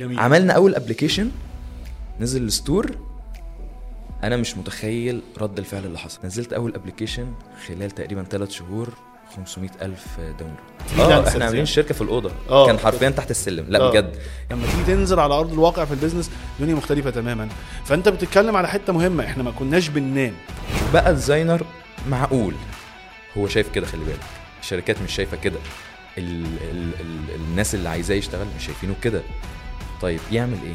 جميل. عملنا أول application نزل ال store. أنا مش متخيل رد الفعل اللي حصل. نزلت أول application خلال تقريبا ثلاث شهور 500 ألف download. آه إحنا عاملين. شركة في الأوضة. آه. كان حرفيا تحت السلم. لا آه. بجد. لما تيجي تنزل على أرض الواقع في ال business دنيا مختلفة تماما. فأنت بتتكلم على حتة مهمة إحنا ما كناش بننام. بقى designer معقول. هو شايف كده خلي بالك. الشركات مش شايفة كده. ال ال ال الناس اللي عايزاه يشتغل مش شايفينه كده. طيب يعمل إيه؟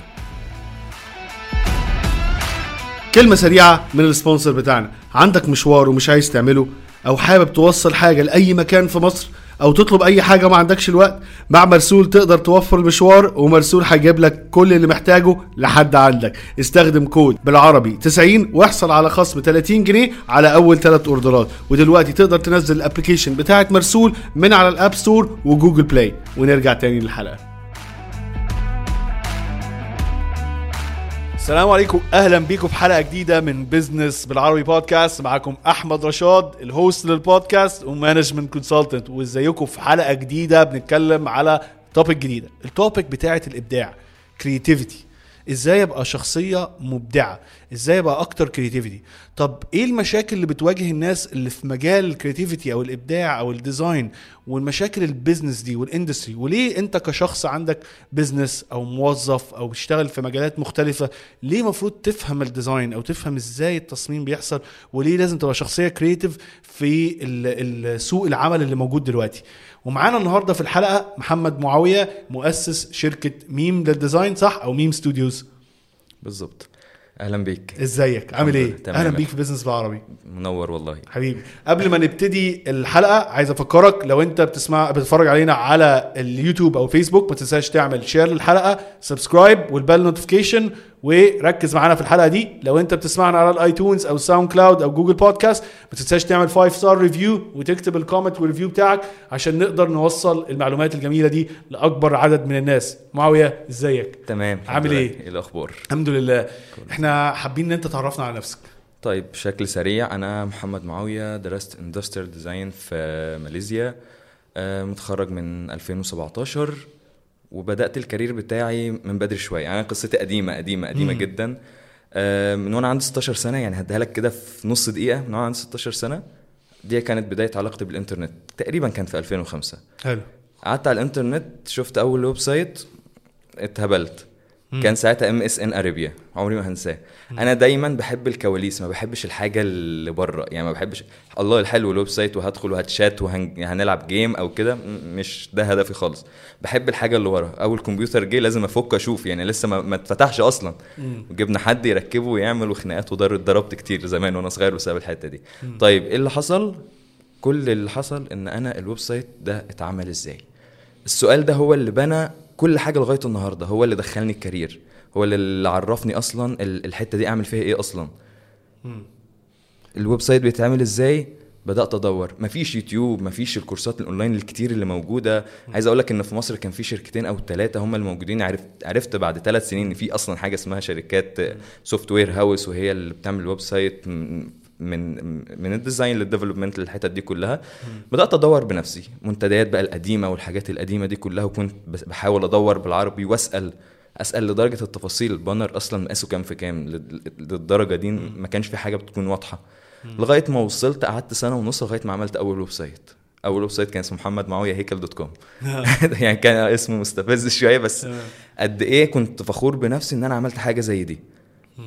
كلمة سريعة من ال sponsor بتاعنا. عندك مشوار ومش عايز تعمله أو حابب توصل حاجة لأي مكان في مصر أو تطلب أي حاجة ما عندكش الوقت مع مرسول تقدر توفر المشوار ومرسول هيجيب لك كل اللي محتاجه لحد عندك. استخدم كود بالعربي 90 واحصل على خصم 30 جنيه على أول ثلاث order ات. ودلوقتي تقدر تنزل ال application بتاعت مرسول من على الأب ستور وجوجل بلاي. ونرجع تاني للحلقة. السلام عليكم. أهلا بيكم في حلقة جديدة من بزنس بالعربي بودكاست معاكم أحمد رشاد ال host لل podcast و management consultant وإزيكم في حلقة جديدة؟ بنتكلم على topic جديدة. ال topic بتاعة الإبداع creativity إزاي ابقى شخصية مبدعة؟ إزاي ابقى أكتر creativity طب إيه المشاكل اللي بتواجه الناس اللي في مجال ال creativity أو الإبداع أو ال design والمشاكل ال business دي وال industry وليه أنت كشخص عندك business أو موظف أو بتشتغل في مجالات مختلفة ليه مفروض تفهم ال design أو تفهم إزاي التصميم بيحصل؟ وليه لازم تبقى شخصية creative في سوق العمل اللي موجود دلوقتي؟ ومعانا النهارده في الحلقة محمد معاوية مؤسس شركة ميم لل design صح؟ أو ميم ستوديوز. بالظبط. أهلا بيك. إزيك؟ عامل إيه؟ تمام. أهلا بيك في بيزنس بالعربي. منور والله. حبيبي قبل ما نبتدي الحلقة عايز أفكرك لو أنت بتسمع بتتفرج علينا على اليوتيوب أو فيسبوك ما تنساش تعمل share للحلقة subscribe وال bell notification وركز معانا في الحلقة دي. لو انت بتسمعنا على الايتونز أو ساوند كلاود أو جوجل بودكاست ما تنساش تعمل 5 star review وتكتب ال comment وال review بتاعك عشان نقدر نوصل المعلومات الجميلة دي لأكبر عدد من الناس. معاوية ازيك؟ تمام عامل. إيه؟ إيه الأخبار؟ الحمد لله. إحنا حابين إن انت تعرفنا على نفسك. طيب بشكل سريع أنا محمد معاوية درست industrial design في ماليزيا آه، متخرج من 2017 وبدأت ال career بتاعي من بدري شوية. يعني أنا قصتي قديمة قديمة قديمة مم. جدا. آه، من وأنا عندي 16 سنة يعني هديها لك كده في نص دقيقة. من وأنا عندي 16 سنة دي كانت بداية علاقتي بالإنترنت. تقريبا كان في 2005 حلو. قعدت على الإنترنت شفت أول website اتهبلت. كان ساعتها MSN Arabia عمري ما هنساه. أنا دايما بحب الكواليس ما بحبش الحاجة اللي بره. يعني ما بحبش الله الحلو ال website وهدخل وهتشات وهنلعب game أو كده مش ده هدفي خالص. بحب الحاجة اللي ورا. أول كمبيوتر جه لازم أفك أشوف يعني لسه ما, ما اتفتحش أصلا. وجبنا حد يركبه ويعمل وخناقات وضرب ضربت كتير زمان وأنا صغير بسبب الحتة دي. طيب إيه اللي حصل؟ كل اللي حصل إن أنا ال website ده اتعمل إزاي؟ السؤال ده هو اللي بنى كل حاجة لغاية النهارده هو اللي دخلني ال career. هو اللي- اللي عرفني أصلا ال- الحتة دي أعمل فيها إيه أصلا. ال website بيتعمل إزاي؟ بدأت أدور. مفيش يوتيوب مفيش الكورسات الأونلاين الكتير اللي موجودة. عايز أقول لك إن في مصر كان في شركتين أو ثلاثة هم الموجودين عرفت عرفت بعد ثلاث سنين إن في أصلا حاجة اسمها شركات software house وهي اللي بتعمل ال website. من من ال design لل development للحتت دي كلها بدأت أدور بنفسي. منتديات بقى القديمة والحاجات القديمة دي كلها وكنت بحاول أدور بالعربي وأسأل أسأل لدرجة التفاصيل. ال banner أصلا مقاسه كام في كام؟ لل- للدرجة دي ما كانش في حاجة بتكون واضحة. لغاية ما وصلت قعدت سنة ونص لغاية ما عملت أول website أول website كان اسمه محمد معاوية هيكل dot com. يعني كان اسمه مستفز شوية بس تمام. قد إيه كنت فخور بنفسي إن أنا عملت حاجة زي دي.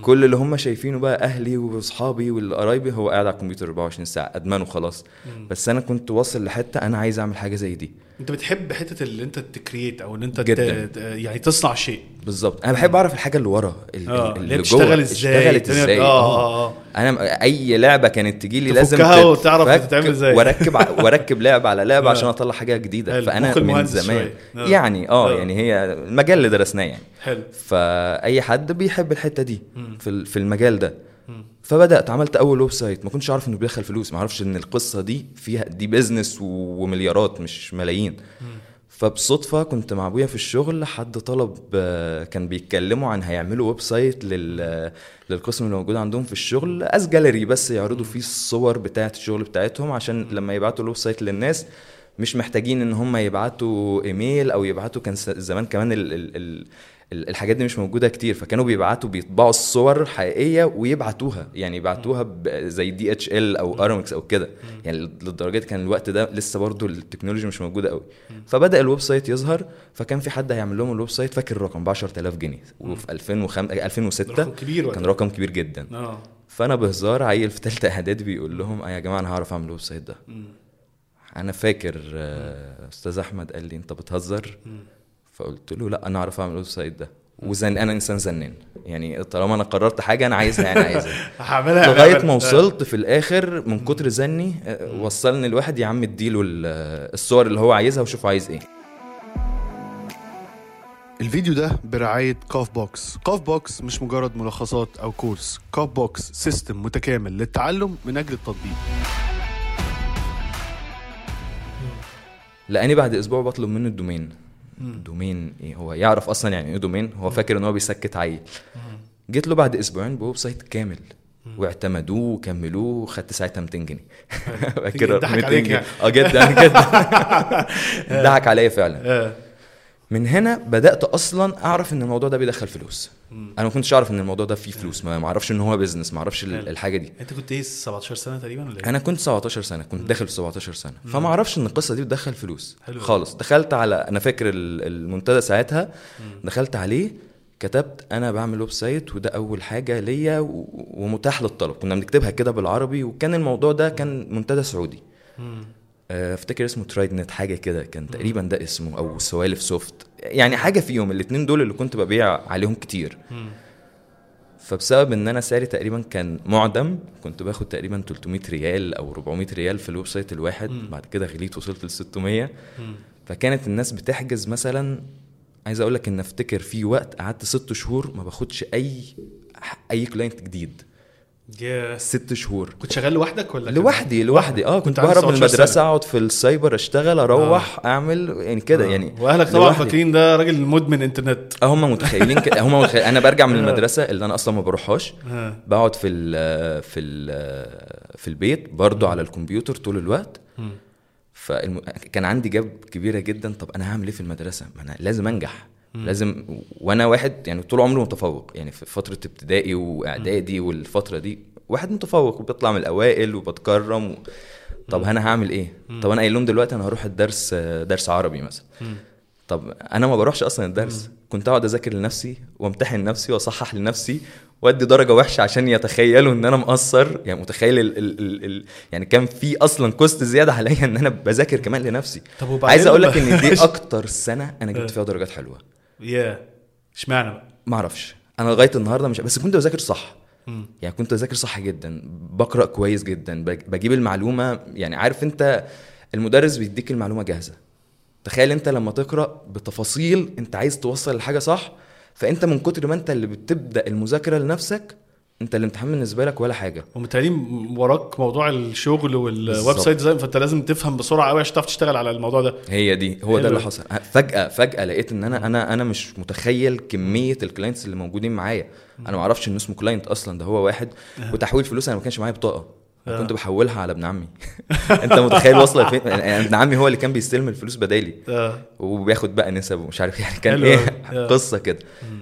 كل اللي هم شايفينه بقى أهلي وأصحابي والقرايبي هو قاعد على الكمبيوتر 24 ساعة أدمنه خلاص. بس أنا كنت واصل لحتة أنا عايز أعمل حاجة زي دي. انت بتحب حتة اللي انت ت create أو ان انت جداً. يعني تصنع شيء بالظبط أنا بحب اعرف الحاجة اللي ورا آه ال- اللي. بتشتغل إزاي اشتغلت إزاي آه آه آه أنا اي لعبة كانت تجي لي لازم تفكها وتعرف بتتعمل إزاي. واركب واركب لعبة على لعبة آه. عشان اطلع حاجة جديدة. فأنا من زمان. آه. يعني آه آه. يعني هي المجال اللي درسناه يعني حلو فأي حد بيحب الحتة دي. في ال- في المجال ده. فبدأت عملت أول website ما كنتش عارف إنه بيدخل فلوس. ما أعرفش إن القصة دي فيها دي business ومليارات مش ملايين. فبصدفة كنت مع أبويا في الشغل. حد طلب آه، كان بيتكلموا عن هيعملوا website لل للقسم اللي موجود عندهم في الشغل. as gallery بس يعرضوا فيه الصور بتاعة الشغل بتاعتهم عشان لما يبعتوا ال website للناس مش محتاجين إن هم يبعتوا ايميل أو يبعتوا كان زمان كمان ال ال- الحاجات دي مش موجودة كتير فكانوا بيبعتوا بيطبعوا الصور حقيقية ويبعتوها يعني يبعتوها زي DHL أو ارامكس أو كده. يعني للدرجة دي كان الوقت ده لسه برضو التكنولوجيا مش موجودة قوي فبدأ ال website يظهر فكان في حد هيعمل لهم ال website فاكر الرقم؟ ب 10000 جنيه. وفي 2005 2006 رقم كبير كان رقم كبير جدا. آه. فأنا بهزار عيل في ثالثه إعدادي بيقول لهم "آه يا جماعة أنا هعرف أعمل ال website ده. أنا فاكر آه، أستاذ أحمد قال لي أنت بتهزر؟ فقلت له لا أنا أعرف أعمل ال website ده. وزن أنا إنسان زنان. يعني طالما أنا قررت حاجة أنا عايزها يعني عايزها. هعملها لغاية. ما وصلت في الآخر من كتر زني آه، وصلني لواحد يا عم اديله ال- الصور اللي هو عايزها وشوف عايز إيه. الفيديو ده برعاية كاف بوكس كاف بوكس مش مجرد ملخصات أو course. كاف بوكس system متكامل للتعلم من أجل التطبيق. لأني بعد أسبوع بطلب منه ال domain. domain إيه هو يعرف أصلا يعني إيه domain. هو فاكر إن هو بيسكت عيل. جيت له بعد أسبوعين ب website كامل واعتمدوه وكملوه وخدت ساعتها 200 جنيه. فاكر ضحك 200 عليك جنيه. يعني. آه جدا جدا ضحك عليا فعلا. آه. من هنا بدأت أصلا أعرف إن الموضوع ده بيدخل فلوس. أنا ما كنتش أعرف إن الموضوع ده فيه فلوس ما أعرفش إن هو business ما أعرفش. الحاجة دي. أنت كنت إيه 17 سنة تقريبا ولا إيه؟ أنا كنت 17 سنة كنت داخل في 17 سنة. فما أعرفش إن القصة دي بتدخل فلوس. حلو. خالص. دخلت على أنا فاكر ال- المنتدى ساعتها. دخلت عليه كتبت أنا بعمل website وده أول حاجة ليا و- ومتاح للطلب. كنا بنكتبها كده بالعربي وكان الموضوع ده كان منتدى سعودي. افتكر اسمه Traidnt حاجة كده. كان تقريبا ده اسمه أو سوالف سوفت. يعني حاجة فيهم الاثنين دول اللي كنت ببيع عليهم كتير. فبسبب إن أنا سعري تقريبا كان معدم كنت باخد تقريبا 300 ريال أو 400 ريال في ال website الواحد. بعد كده غليت وصلت ل 600 فكانت الناس بتحجز مثلا عايز أقول لك إن أفتكر في وقت قعدت ست شهور ما باخدش أي أي client جديد. يا ست شهور. كنت شغال لوحدك ولا لوحدي لوحدي. آه كنت بهرب من 17 المدرسة. أقعد في السايبر أشتغل أروح أعمل يعني كده آه. يعني. وأهلك طبعا. فاكرين ده راجل مدمن إنترنت. آه هم متخيلين كده هم متخيل أنا برجع من المدرسة اللي أنا أصلا ما بروحهاش. آه. بقعد في ال في ال في البيت برضو على الكمبيوتر طول الوقت. فالم... كان عندي جاب كبيرة جدا طب أنا هعمل إيه في المدرسة؟ ما أنا لازم أنجح. لازم وأنا واحد يعني طول عمري متفوق. يعني في فترة ابتدائي واعدادي والفترة دي واحد متفوق وبيطلع من الأوائل وبتكرم و... طب أنا هعمل إيه؟ طب أنا قايل لهم دلوقتي أنا هروح الدرس درس عربي مثلا. طب أنا ما بروحش أصلا الدرس. كنت أقعد أذاكر لنفسي وامتحن نفسي وأصحح لنفسي وأدي درجة وحشة عشان يتخيلوا إن أنا مقصر. يعني متخيل ال ال ال ال يعني كان في أصلا كوست زيادة عليا إن أنا بذاكر كمان لنفسي. طب وبعدين عايز أقول لك إن دي أكتر سنة أنا جبت فيها درجات حلوة. يا اشمعنى بقى؟ ما أعرفش. أنا لغاية النهارده مش بس كنت بذاكر صح. يعني كنت بذاكر صح جدا. بقرأ كويس جدا. بج- بجيب المعلومة. يعني عارف انت المدرس بيديك المعلومة جاهزة. تخيل انت لما تقرأ بتفاصيل انت عايز توصل الحاجة صح فانت من كتر ما انت اللي بتبدأ المذاكرة لنفسك انت الامتحان بالنسبة لك ولا حاجة. ومتهيألي وراك موضوع الشغل وال web. site design فانت لازم تفهم بسرعة قوي عشان تعرف تشتغل على الموضوع ده. هي دي هو ده. اللي حصل. فجأة فجأة لقيت إن أنا أنا أنا مش متخيل كمية ال clients اللي موجودين معايا. أنا ما أعرفش إن اسمه client أصلا ده هو واحد. وتحويل فلوس أنا ما كانش معايا بطاقة. آه. كنت بحولها على ابن عمي. أنت متخيل واصلة فين يعني ابن عمي هو اللي كان بيستلم الفلوس بدالي. آه. وبياخد بقى نسب ومش عارف يعني كان إيه. قصة كده.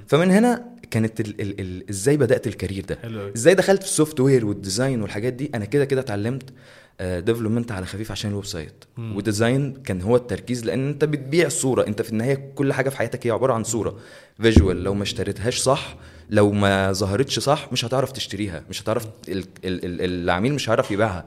فمن هنا كانت ال ال ال إزاي بدأت ال career ده؟ حلو. إزاي دخلت في ال software وال design والحاجات دي؟ أنا كده كده اتعلمت development على خفيف عشان ال website. و design كان هو التركيز لأن أنت بتبيع صورة. أنت في النهاية كل حاجة في حياتك هي عبارة عن صورة. visual لو ما اشتريتهاش صح لو ما ظهرتش صح مش هتعرف تشتريها. مش هتعرف ال ال ال العميل مش هيعرف يبيعها.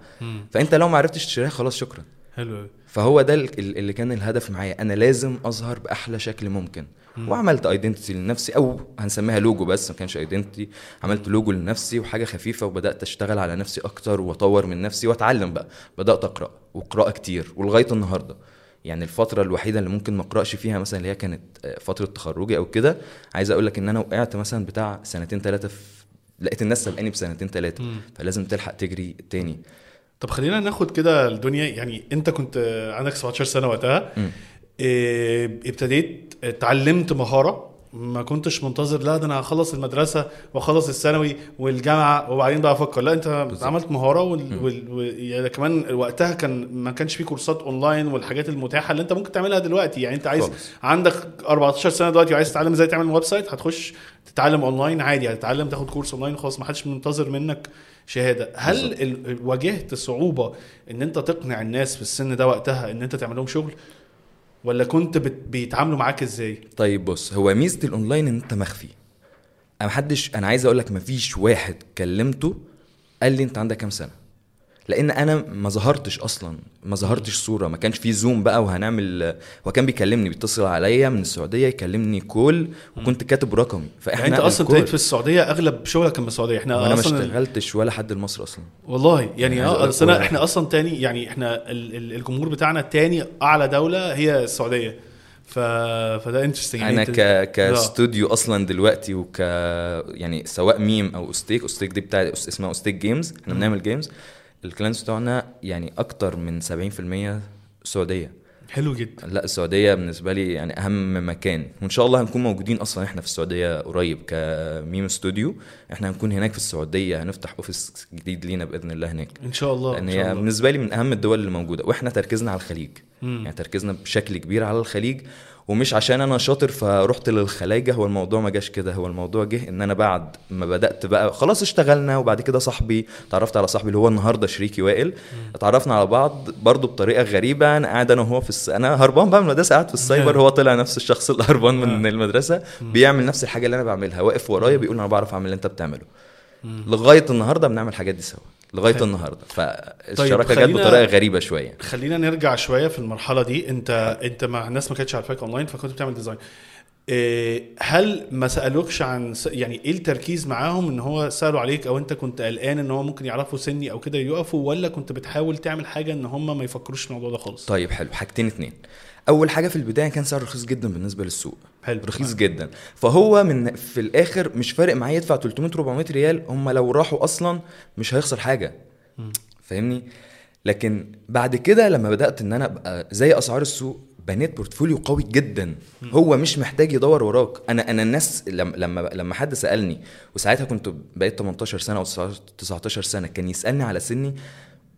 فأنت لو ما عرفتش تشتريها خلاص شكرا. حلو. فهو ده ال- ال- اللي كان الهدف معايا. أنا لازم أظهر بأحلى شكل ممكن. وعملت identity لنفسي أو هنسميها لوجو بس ما كانش identity عملت لوجو لنفسي وحاجة خفيفة وبدأت أشتغل على نفسي أكتر وأطور من نفسي وأتعلم بقى. بدأت أقرأ وقراءة كتير ولغاية النهارده. يعني الفترة الوحيدة اللي ممكن ما أقرأش فيها مثلا اللي هي كانت آه، فترة تخرجي أو كده عايز أقول لك إن أنا وقعت مثلا بتاع سنتين ثلاثة في لقيت الناس سابقاني بسنتين ثلاثة فلازم تلحق تجري تاني. طب خلينا ناخد كده الدنيا يعني انت كنت آه، عندك 17 سنة وقتها. آه، ابتديت اتعلمت مهارة ما كنتش منتظر لا ده أنا هخلص المدرسة واخلص الثانوي والجامعة وبعدين بقى أفكر لا انت بالظبط. عملت مهارة وال... وال... يعني كمان وقتها كان ما كانش في كورسات اونلاين والحاجات المتاحة اللي انت ممكن تعملها دلوقتي يعني انت عايز خالص. عندك 14 سنة دلوقتي وعايز تتعلم إزاي تعمل website هتخش تتعلم اونلاين عادي هتتعلم تاخد course online خلاص ما حدش منتظر منك شهادة. هل. ال... واجهت صعوبة إن أنت تقنع الناس في السن ده وقتها إن أنت تعمل لهم شغل؟ ولا كنت بت... بيتعاملوا معاك إزاي؟ طيب بص هو ميزة الأونلاين إن أنت مخفي. أنا محدش أنا عايز أقول لك مفيش واحد كلمته قال لي أنت عندك كام سنة. لأن أنا ما ظهرتش أصلا ما ظهرتش صورة. ما كانش في Zoom بقى وهنعمل هو كان بيكلمني بيتصل عليا من السعودية يكلمني call وكنت كاتب رقمي فإحنا يعني أنت أصلا ابتديت في السعودية أغلب شغلك كان من السعوديه إحنا وأنا ما اشتغلتش ولا حد لمصر أصلا. والله يعني يعني آه ولا إحنا. أصلا تاني يعني إحنا ال... ال... الجمهور بتاعنا تاني أعلى دولة هي السعودية. ف... فده interesting أنا ك كاستوديو أصلا دلوقتي وك يعني سواء ميم أو Astic Astic دي بتاع اسمها Astic Games. إحنا بنعمل games ال clients بتوعنا يعني أكتر من 70% سعودية. حلو جدا. لا السعودية بالنسبة لي يعني أهم مكان. وإن شاء الله هنكون موجودين أصلا إحنا في السعودية قريب كميم استوديو إحنا هنكون هناك في السعودية هنفتح office جديد لينا بإذن الله هناك. إن شاء الله لأن هي بالنسبة لي من أهم الدول اللي موجوده وإحنا تركيزنا على الخليج. مم. يعني تركيزنا بشكل كبير على الخليج. ومش عشان أنا شاطر فرحت للخلايجه هو الموضوع ما جاش كده هو الموضوع جه إن أنا بعد ما بدأت بقى خلاص اشتغلنا وبعد كده صاحبي اتعرفت على صاحبي اللي هو النهارده شريكي وائل اتعرفنا على بعض برضه بطريقة غريبة أنا قاعد أنا وهو في الس... أنا هربان بقى من المدرسة قاعد في السايبر هو طلع نفس الشخص اللي هربان من المدرسة بيعمل نفس الحاجة اللي أنا بعملها واقف ورايا بيقول أنا بعرف أعمل اللي أنت بتعمله. لغاية النهارده بنعمل الحاجات دي سوا. لغاية. النهارده. فالشراكة جت خلينا- بطريقة غريبة شوية. خلينا نرجع شوية في المرحلة دي. انت انت مع الناس ما كانتش عارفاك اونلاين فكنت بتعمل design هل ما سألوكش عن س- يعني إيه التركيز معاهم إن هو سألوا عليك أو أنت كنت قلقان إن هو ممكن يعرفوا سني أو كده يقفوا ولا كنت بتحاول تعمل حاجة إن هم ما يفكروش في الموضوع ده خالص؟ طيب حلو. حاجتين اتنين. أول حاجة في البداية كان سعر رخيص جدا بالنسبة للسوق. حلو. رخيص جدا. فهو من في الآخر مش فارق معاه يدفع 300 400 ريال هم لو راحوا أصلا مش هيخسر حاجة. فاهمني؟ لكن بعد كده لما بدأت إن أنا أبقى زي أسعار السوق بنيت بورتفوليو قوي جدا. هو مش محتاج يدور وراك. أنا أنا الناس لما لما لما حد سألني وساعتها كنت بقيت 18 سنة أو 19 سنة كان يسألني على سني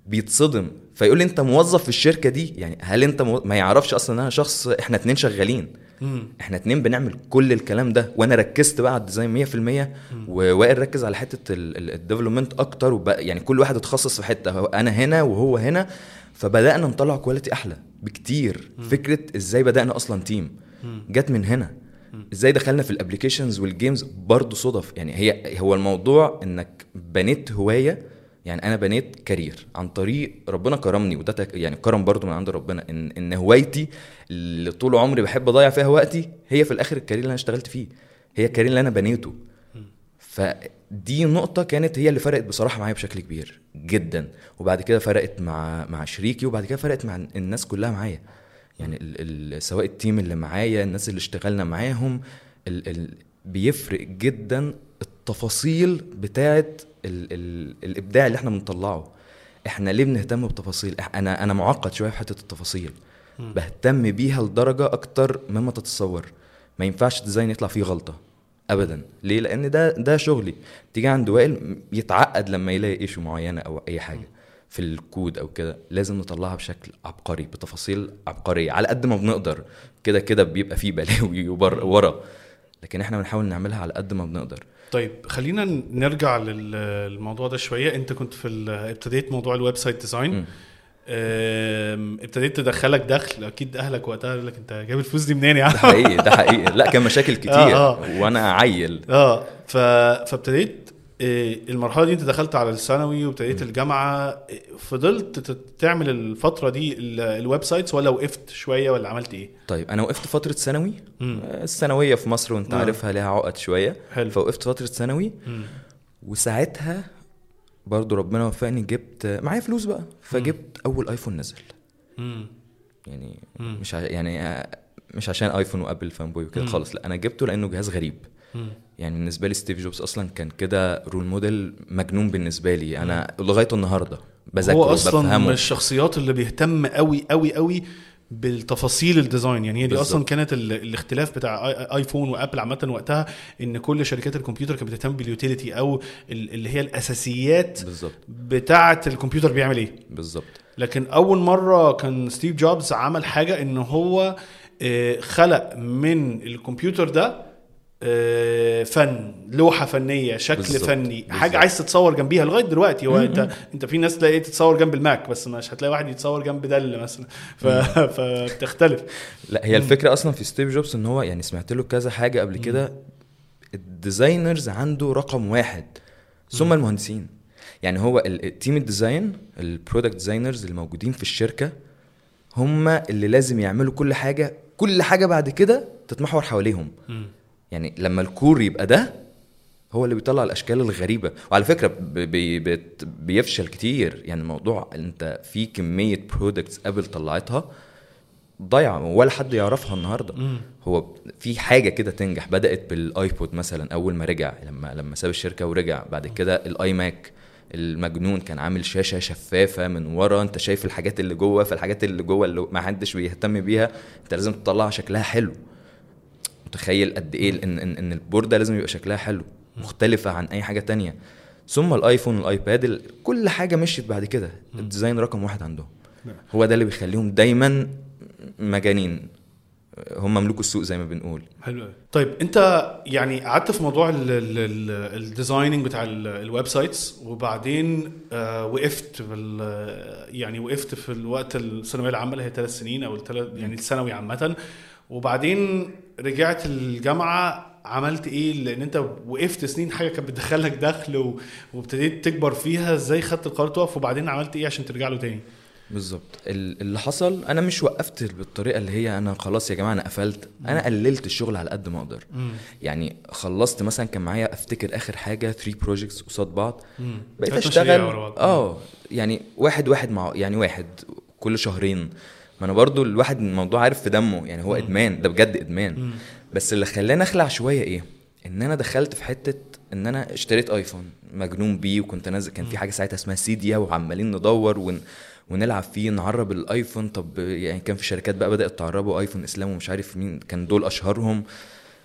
بيتصدم. فيقول لي انت موظف في الشركة دي يعني هل انت مو... ما يعرفش أصلا ان أنا شخص إحنا اتنين شغالين. مم. إحنا اتنين بنعمل كل الكلام ده. وأنا ركزت بقى على ال design 100% ووائل ركز على حتة ال development أكتر وبقى يعني كل واحد اتخصص في حتة أنا هنا وهو هنا. فبدأنا نطلع quality أحلى بكتير. فكرة إزاي بدأنا أصلا team جت من هنا. إزاي دخلنا في ال applications وال games برضه صدف. يعني هي هو الموضوع إنك بنيت هواية يعني أنا بنيت career عن طريق ربنا كرمني وده يعني كرم برضو من عند ربنا إن إن هوايتي اللي طول عمري بحب أضيع فيها وقتي هي في الآخر ال career اللي أنا اشتغلت فيه. هي ال career اللي أنا بنيته. فدي نقطة كانت هي اللي فرقت بصراحة معايا بشكل كبير جدا. وبعد كده فرقت مع مع شريكي وبعد كده فرقت مع الناس كلها معايا. يعني ال ال سواء ال team اللي معايا الناس اللي اشتغلنا معاهم ال ال بيفرق جدا التفاصيل بتاعت ال ال الإبداع اللي إحنا بنطلعه. إحنا ليه بنهتم بتفاصيل؟ أنا أنا معقد شوية في حتة التفاصيل. بهتم بيها لدرجة أكتر مما تتصور. ما ينفعش design يطلع فيه غلطة. ابدا. ليه؟ لأن ده ده شغلي. تيجي عند وائل يتعقد لما يلاقي issue معينة أو أي حاجة في الكود أو كده. لازم نطلعها بشكل عبقري بتفاصيل عبقرية. على قد ما بنقدر. كده كده بيبقى فيه بلاوي ورا. لكن إحنا بنحاول نعملها على قد ما بنقدر. طيب خلينا نرجع لل- للموضوع ده شوية. انت كنت في ابتديت موضوع ال website design. ابتديت تدخلك دخل. أكيد اهلك وقتها قال لك انت جايب الفلوس دي منين يا عم؟ ده حقيقي ده حقيقي. لا كان مشاكل كتير. آه، وأنا عيل. آه. فابتديت المرحلة دي انت دخلت على الثانوي وابتديت الجامعة إيه، فضلت تعمل الفترة دي ال- ال websites ولا وقفت شوية ولا عملت إيه طيب أنا وقفت فترة ثانوي مم. آه، الثانوية في مصر وأنت آه. عارفها ليها عقد شوية حلو. فوقفت فترة ثانوي مم. وساعتها برضو ربنا وفقني جبت معايا فلوس بقى فجبت أول iPhone نزل مم. يعني مم. مش ع... يعني آه، مش عشان iPhone و Apple fanboy وكده مم. خالص لأ أنا جبته لأنه جهاز غريب مم. يعني بالنسبة لي ستيف جوبز أصلا كان كده role model مجنون بالنسبة لي. أنا لغاية النهارده بذاكره هو أصلا من الشخصيات اللي بيهتم قوي قوي قوي بالتفاصيل ال design يعني هي دي بالظبط. أصلا كانت ال- الاختلاف بتاع آيفون وأبل عامة وقتها إن كل شركات الكمبيوتر كانت بتهتم بال utility أو ال- اللي هي الأساسيات بالظبط. بتاعة الكمبيوتر بيعمل إيه. بالظبط. لكن أول مرة كان ستيف جوبز عمل حاجة إن هو خلق من الكمبيوتر ده فن لوحة فنية شكل بالظبط، فني بالظبط. حاجة عايز تتصور جنبيها لغاية دلوقتي. هو انت انت في ناس تلاقي تتصور جنب الماك بس مش هتلاقي واحد يتصور جنب دل مثلا. ف... فبتختلف. لا هي الفكرة أصلا في ستيف جوبز إن هو يعني سمعت له كذا حاجة قبل كده. ال designers عنده رقم واحد ثم المهندسين. يعني هو ال team ال design ال product designers الموجودين في الشركة هم اللي لازم يعملوا كل حاجة كل حاجة بعد كده تتمحور حواليهم. يعني لما ال core يبقى ده هو اللي بيطلع الأشكال الغريبة. وعلى فكرة بي بي بيفشل كتير. يعني الموضوع أنت في كمية products ابل طلعتها ضايعة ولا حد يعرفها النهارده. هو في حاجة كده تنجح. بدأت بالآيبود مثلا أول ما رجع لما لما ساب الشركة ورجع. بعد كده الاي ماك المجنون كان عامل شاشة شفافة من ورا. أنت شايف الحاجات اللي جوه فالحاجات اللي جوه اللي ما حدش بيهتم بيها أنت لازم تطلع شكلها حلو. متخيل قد إيه ان ان, إن ال board ة لازم يبقى شكلها حلو مختلفة عن أي حاجة تانية. ثم الآيفون والايباد ال- كل حاجة مشيت بعد كده. ال design رقم واحد عندهم. نعم. هو ده اللي بيخليهم دايما مجانين. هم مملوك السوق زي ما بنقول. حلو. طيب أنت يعني قعدت في موضوع ال- ال- ال- ال designing بتاع ال- ال websites وبعدين آه وقفت يعني وقفت في الوقت الثانوية العامة اللي هي ثلاث سنين أو الثلاث يعني الثانوي عامة. وبعدين رجعت الجامعة عملت إيه؟ لأن أنت وقفت سنين حاجة كانت بتدخلك دخل و- وابتديت تكبر فيها إزاي خدت القرار تقف؟ وبعدين عملت إيه عشان ترجع له تاني؟ بالظبط. ال- اللي حصل أنا مش وقفت بالطريقة اللي هي أنا خلاص يا جماعة أنا قفلت أنا قللت الشغل على قد ما أقدر. يعني خلصت مثلا كان معايا أفتكر آخر حاجة 3 بروجكتس قصاد بعض. بقيت أشتغل. آه. يعني واحد واحد مع يعني واحد كل شهرين. ما أنا برضو الواحد الموضوع عارف في دمه يعني هو إدمان ده بجد إدمان. بس اللي خلاني أخلع شوية إيه؟ إن أنا دخلت في حتة إن أنا اشتريت آيفون مجنون بيه وكنت نازل كان في حاجة ساعتها اسمها سيديا وعمالين ندور ون ونلعب فيه نعرب الآيفون. طب يعني كان في شركات بقى بدأت تعربوا آيفون إسلام ومش عارف مين كان دول أشهرهم.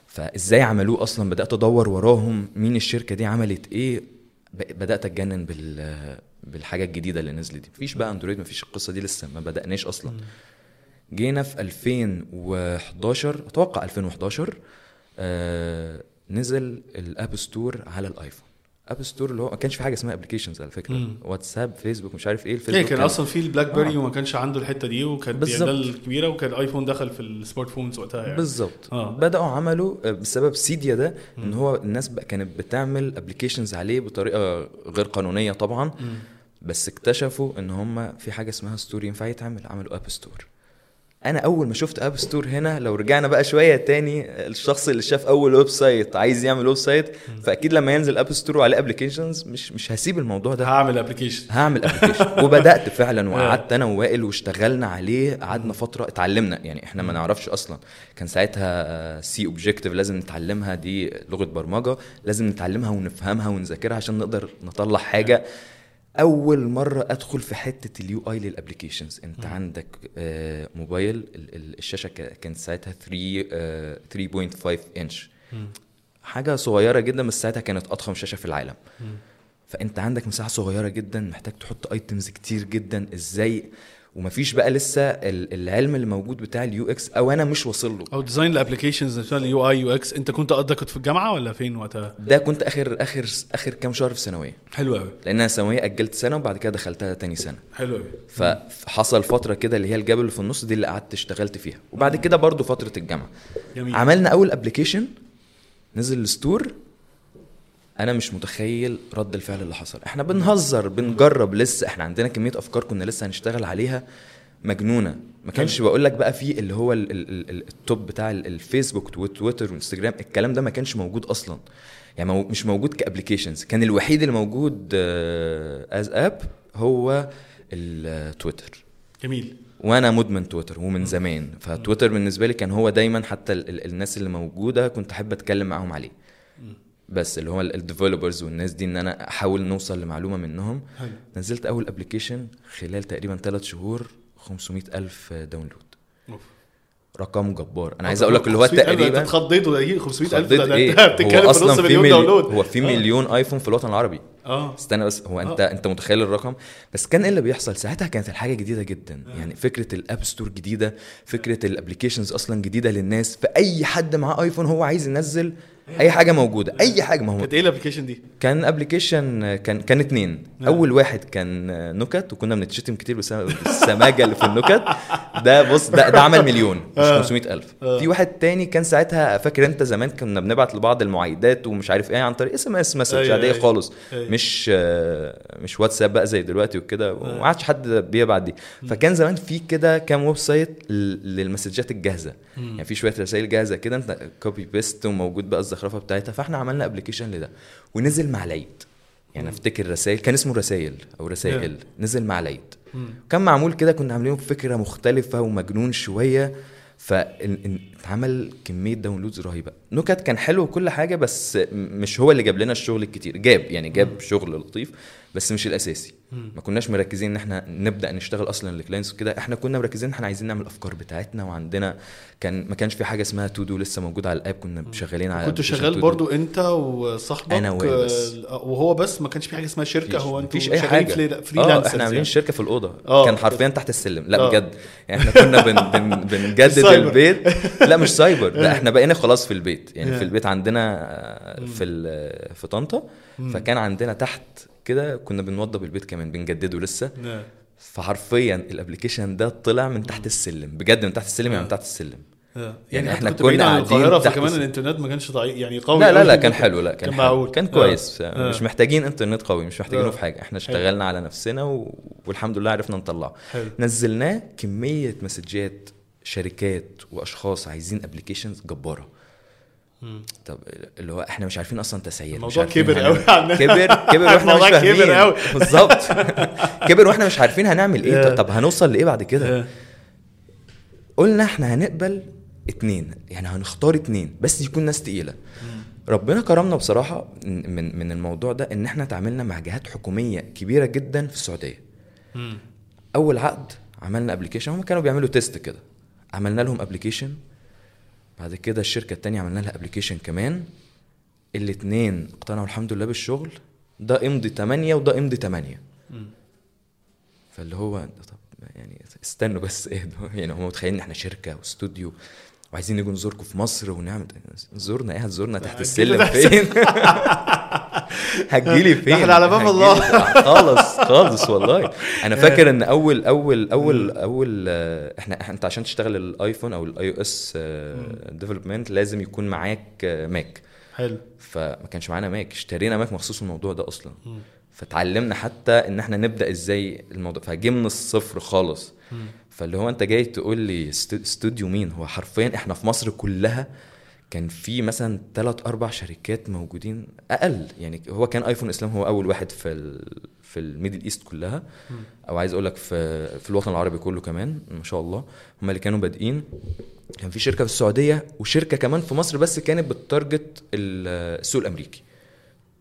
فإزاي عملوه أصلا؟ بدأت أدور وراهم مين الشركة دي عملت إيه؟ بدأت أتجنن بال بالحاجة الجديدة اللي نزلت دي. مفيش بقى اندرويد مفيش القصة دي لسه ما بدأناش أصلا. جينا في 2011 أتوقع 2011 آه نزل ال App Store على الآيفون. App Store اللي هو ما كانش في حاجة اسمها applications على فكرة مم. واتساب فيسبوك مش عارف إيه الفيسبوك كان أصلا في البلاك بيري آه. وما كانش عنده الحتة دي وكانت بالظبط. الكبيره وكان الايفون دخل في ال smart phones وقتها يعني بالظبط آه. بدأوا عملوا آه، بسبب سيديا ده إن هو الناس بقى كانت بتعمل applications عليه بطريقة غير قانونية طبعا مم. بس اكتشفوا إن هم في حاجة اسمها store ينفع يتعمل عملوا App Store أنا أول ما شفت App Store هنا لو رجعنا بقى شوية تاني الشخص اللي شاف أول website عايز يعمل website فأكيد لما ينزل App Store وعليه applications مش مش هسيب الموضوع ده. هعمل application هعمل application وبدأت فعلا وقعدت أنا ووائل واشتغلنا عليه قعدنا فترة اتعلمنا. يعني إحنا ما نعرفش أصلا. كان ساعتها C Objective لازم نتعلمها دي لغة برمجة لازم نتعلمها ونفهمها ونذاكرها عشان نقدر نطلع حاجة. أول مرة أدخل في حتة ال UI لل applications أنت عندك آه، موبايل ال- ال- الشاشة كانت ساعتها 3 آه، 3.5 انش حاجة صغيرة جدا بس ساعتها كانت أضخم شاشة في العالم. فأنت عندك مساحة صغيرة جدا محتاج تحط items كتير جدا. إزاي ومفيش بقى لسه ال- العلم اللي موجود بتاع ال UX أو أنا مش واصل له. أو design ال applications نفسها ال UI UX أنت كنت قصدك كنت في الجامعة ولا فين وقتها؟ ده كنت آخر آخر آخر كام شهر في ثانوية. حلو قوي لأن أنا ثانوية أجلت سنة وبعد كده دخلتها تاني سنة. حلو قوي فحصل فترة كده اللي هي الجبل اللي في النص دي اللي قعدت اشتغلت فيها. وبعد كده برضو فترة الجامعة. جميل. عملنا أول application نزل ال store أنا مش متخيل رد الفعل اللي حصل. إحنا بنهزر بنجرب لسه. إحنا عندنا كمية أفكار كنا لسه هنشتغل عليها مجنونة. ما كانش بقول لك بقى في اللي هو ال- ال- ال- ال top بتاع ال- الفيسبوك وتويتر وإنستجرام. الكلام ده ما كانش موجود أصلا. يعني مو- مش موجود ك applications كان الوحيد اللي موجود as app هو التويتر. جميل. وأنا مدمن تويتر ومن زمان. فتويتر بالنسبة لي كان هو دايما حتى ال- ال- الناس اللي موجودة كنت أحب أتكلم معاهم عليه. بس اللي هو ال developers والناس دي إن أنا أحاول نوصل لمعلومة منهم. حلو. نزلت أول application خلال تقريبا ثلاث شهور 500 ألف download أوف. رقم جبار. أنا عايز أقول لك اللي هو 500,000 تقريبا أنت اتخضيت ولا 500000 خضيت ده, أنت بتتكلم هو في نص مليون download هو في آه. مليون ايفون في الوطن العربي. آه. استنى بس هو أنت آه. أنت متخيل الرقم؟ بس كان إيه اللي بيحصل؟ ساعتها كانت الحاجة جديدة جدا. يعني فكرة ال App Store جديدة فكرة ال applications أصلا جديدة للناس. فأي حد معاه ايفون هو عايز ينزل أي حاجة موجودة أي حاجة ما هو كانت إيه ال application دي؟ كان application كان كان اتنين. أول واحد كان نكت وكنا بنتشتم كتير بسبب السماجة اللي في النكت ده بص ده, ده عمل مليون مش آه. 500 ألف. آه. في واحد تاني كان ساعتها فاكر أنت زمان كنا بنبعت لبعض المعايدات ومش عارف إيه عن طريق SMS message أيوة، عادية أيوة. خالص. أيوة. مش آه، مش واتساب بقى زي دلوقتي وكده وما عادش حد بيبعت دي. فكان زمان في كده كام website لل message ات الجاهزة. يعني في شوية رسائل جاهزة كده أنت copy paste وموجود بقى الزخرفة بتاعتها فإحنا عملنا application لده. ونزل مع العيد. يعني أفتكر رسائل كان اسمه رسائل أو رسائل. نزل مع العيد. كان معمول كده كنا عاملينه بفكرة مختلفة ومجنون شوية. فاتعمل كمية downloads رهيبة. نكت كان حلو وكل حاجة بس مش هو اللي جاب لنا الشغل الكتير. جاب يعني جاب شغل لطيف. بس مش الأساسي. ما كناش مركزين إن إحنا نبدأ نشتغل أصلا ل clients وكده. إحنا كنا مركزين إن إحنا عايزين نعمل الافكار بتاعتنا وعندنا كان ما كانش في حاجة اسمها to do لسه موجودة على ال app. كنا شغالين على كنت شغال. برضو أنت وصاحبك أنا وائل بس. آه، وهو بس. ما كانش في حاجة اسمها شركة. هو أنتوا مفيش أي شغالين حاجة. free- آه freelancers إحنا عاملين يعني. شركة في الأوضة. آه. كان حرفيا تحت السلم. لا آه. بجد. يعني إحنا كنا بن بن بنجدد. البيت. لا مش سايبر. لا إحنا بقينا خلاص في البيت. يعني. في البيت عندنا آه، في في طنطا. فكان عندنا تحت كده كنا بنوضب البيت كمان بنجدده لسه نعم. فحرفيا ال application ده طلع من تحت السلم بجد من تحت السلم يعني من تحت السلم آه. يعني يعني إحنا كنا قاعدين فكمان الإنترنت ما كانش ضعيف يعني قوي لا لا لا كان. حلو لا كان. معقول كان آه. كويس آه. مش محتاجين إنترنت قوي مش محتاجينه آه. في حاجة إحنا اشتغلنا على نفسنا و... والحمد لله عرفنا نطلعه. نزلناه كمية مسجات شركات وأشخاص عايزين ابلكيشنز جبارة طب اللي هو إحنا مش عارفين أصلا تسعير مش الموضوع كبر قوي عننا. كبر كبر وإحنا مش فاهمين كبر قوي. بالظبط كبر وإحنا مش عارفين هنعمل إيه. طب, هنوصل لإيه بعد كده. قلنا إحنا هنقبل اتنين يعني هنختار اتنين بس يكون ناس تقيلة ربنا كرمنا بصراحة من من الموضوع ده إن إحنا تعاملنا مع جهات حكومية كبيرة جدا في السعودية. أول عقد عملنا application هم كانوا بيعملوا test كده عملنا لهم application بعد كده الشركة التانية عملنا لها application كمان. الاتنين اقتنعوا الحمد لله بالشغل. ده امضي 8 وده امضي 8 فاللي هو طب يعني استنوا بس اهدوا. يعني هم متخيلين إن إحنا شركة واستوديو وعايزين نيجي نزوركم في مصر ونعمل زورنا إيه هتزورنا تحت السلم فين؟ هتجيلي فين إحنا على باب الله. خالص خالص والله. أنا فاكر إن أول أول أول أول آه، إحنا أنت عشان تشتغل ال iPhone أو ال iOS development لازم يكون معاك آه، Mac حلو. فما كانش معانا Mac اشترينا Mac مخصوص الموضوع ده أصلا. فتعلمنا حتى إن إحنا نبدأ إزاي الموضوع فجه من الصفر خالص. فاللي هو أنت جاي تقول لي است- استوديو مين؟ هو حرفيا إحنا في مصر كلها كان في مثلا ثلاث أربع شركات موجودين أقل. يعني هو كان iPhone إسلام هو أول واحد في ال في ال Middle East كلها. أو عايز أقول لك في في الوطن العربي كله كمان ما شاء الله. هم اللي كانوا بادئين. كان في شركة في السعودية وشركة كمان في مصر بس كانت بت target ال- السوق الأمريكي.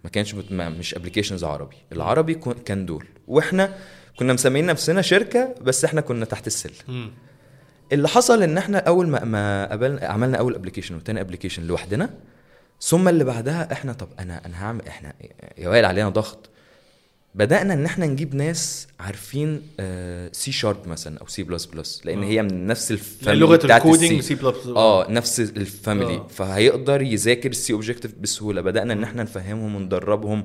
ما كانش بت... ما مش applications عربي. العربي كان دول. وإحنا كنا مسميين نفسنا شركة بس إحنا كنا تحت السلم. اللي حصل إن إحنا أول ما ما قبلنا عملنا أول application وتاني application لوحدنا ثم اللي بعدها إحنا طب أنا أنا هعمل إحنا يا وائل علينا ضغط. بدأنا إن إحنا نجيب ناس عارفين C Sharp مثلا أو C plus plus لأن آه. هي من نفس ال family لغة بتاعت ال coding C plus آه نفس ال family آه. فهيقدر يذاكر ال C Objective بسهولة. بدأنا إن إحنا نفهمهم وندربهم.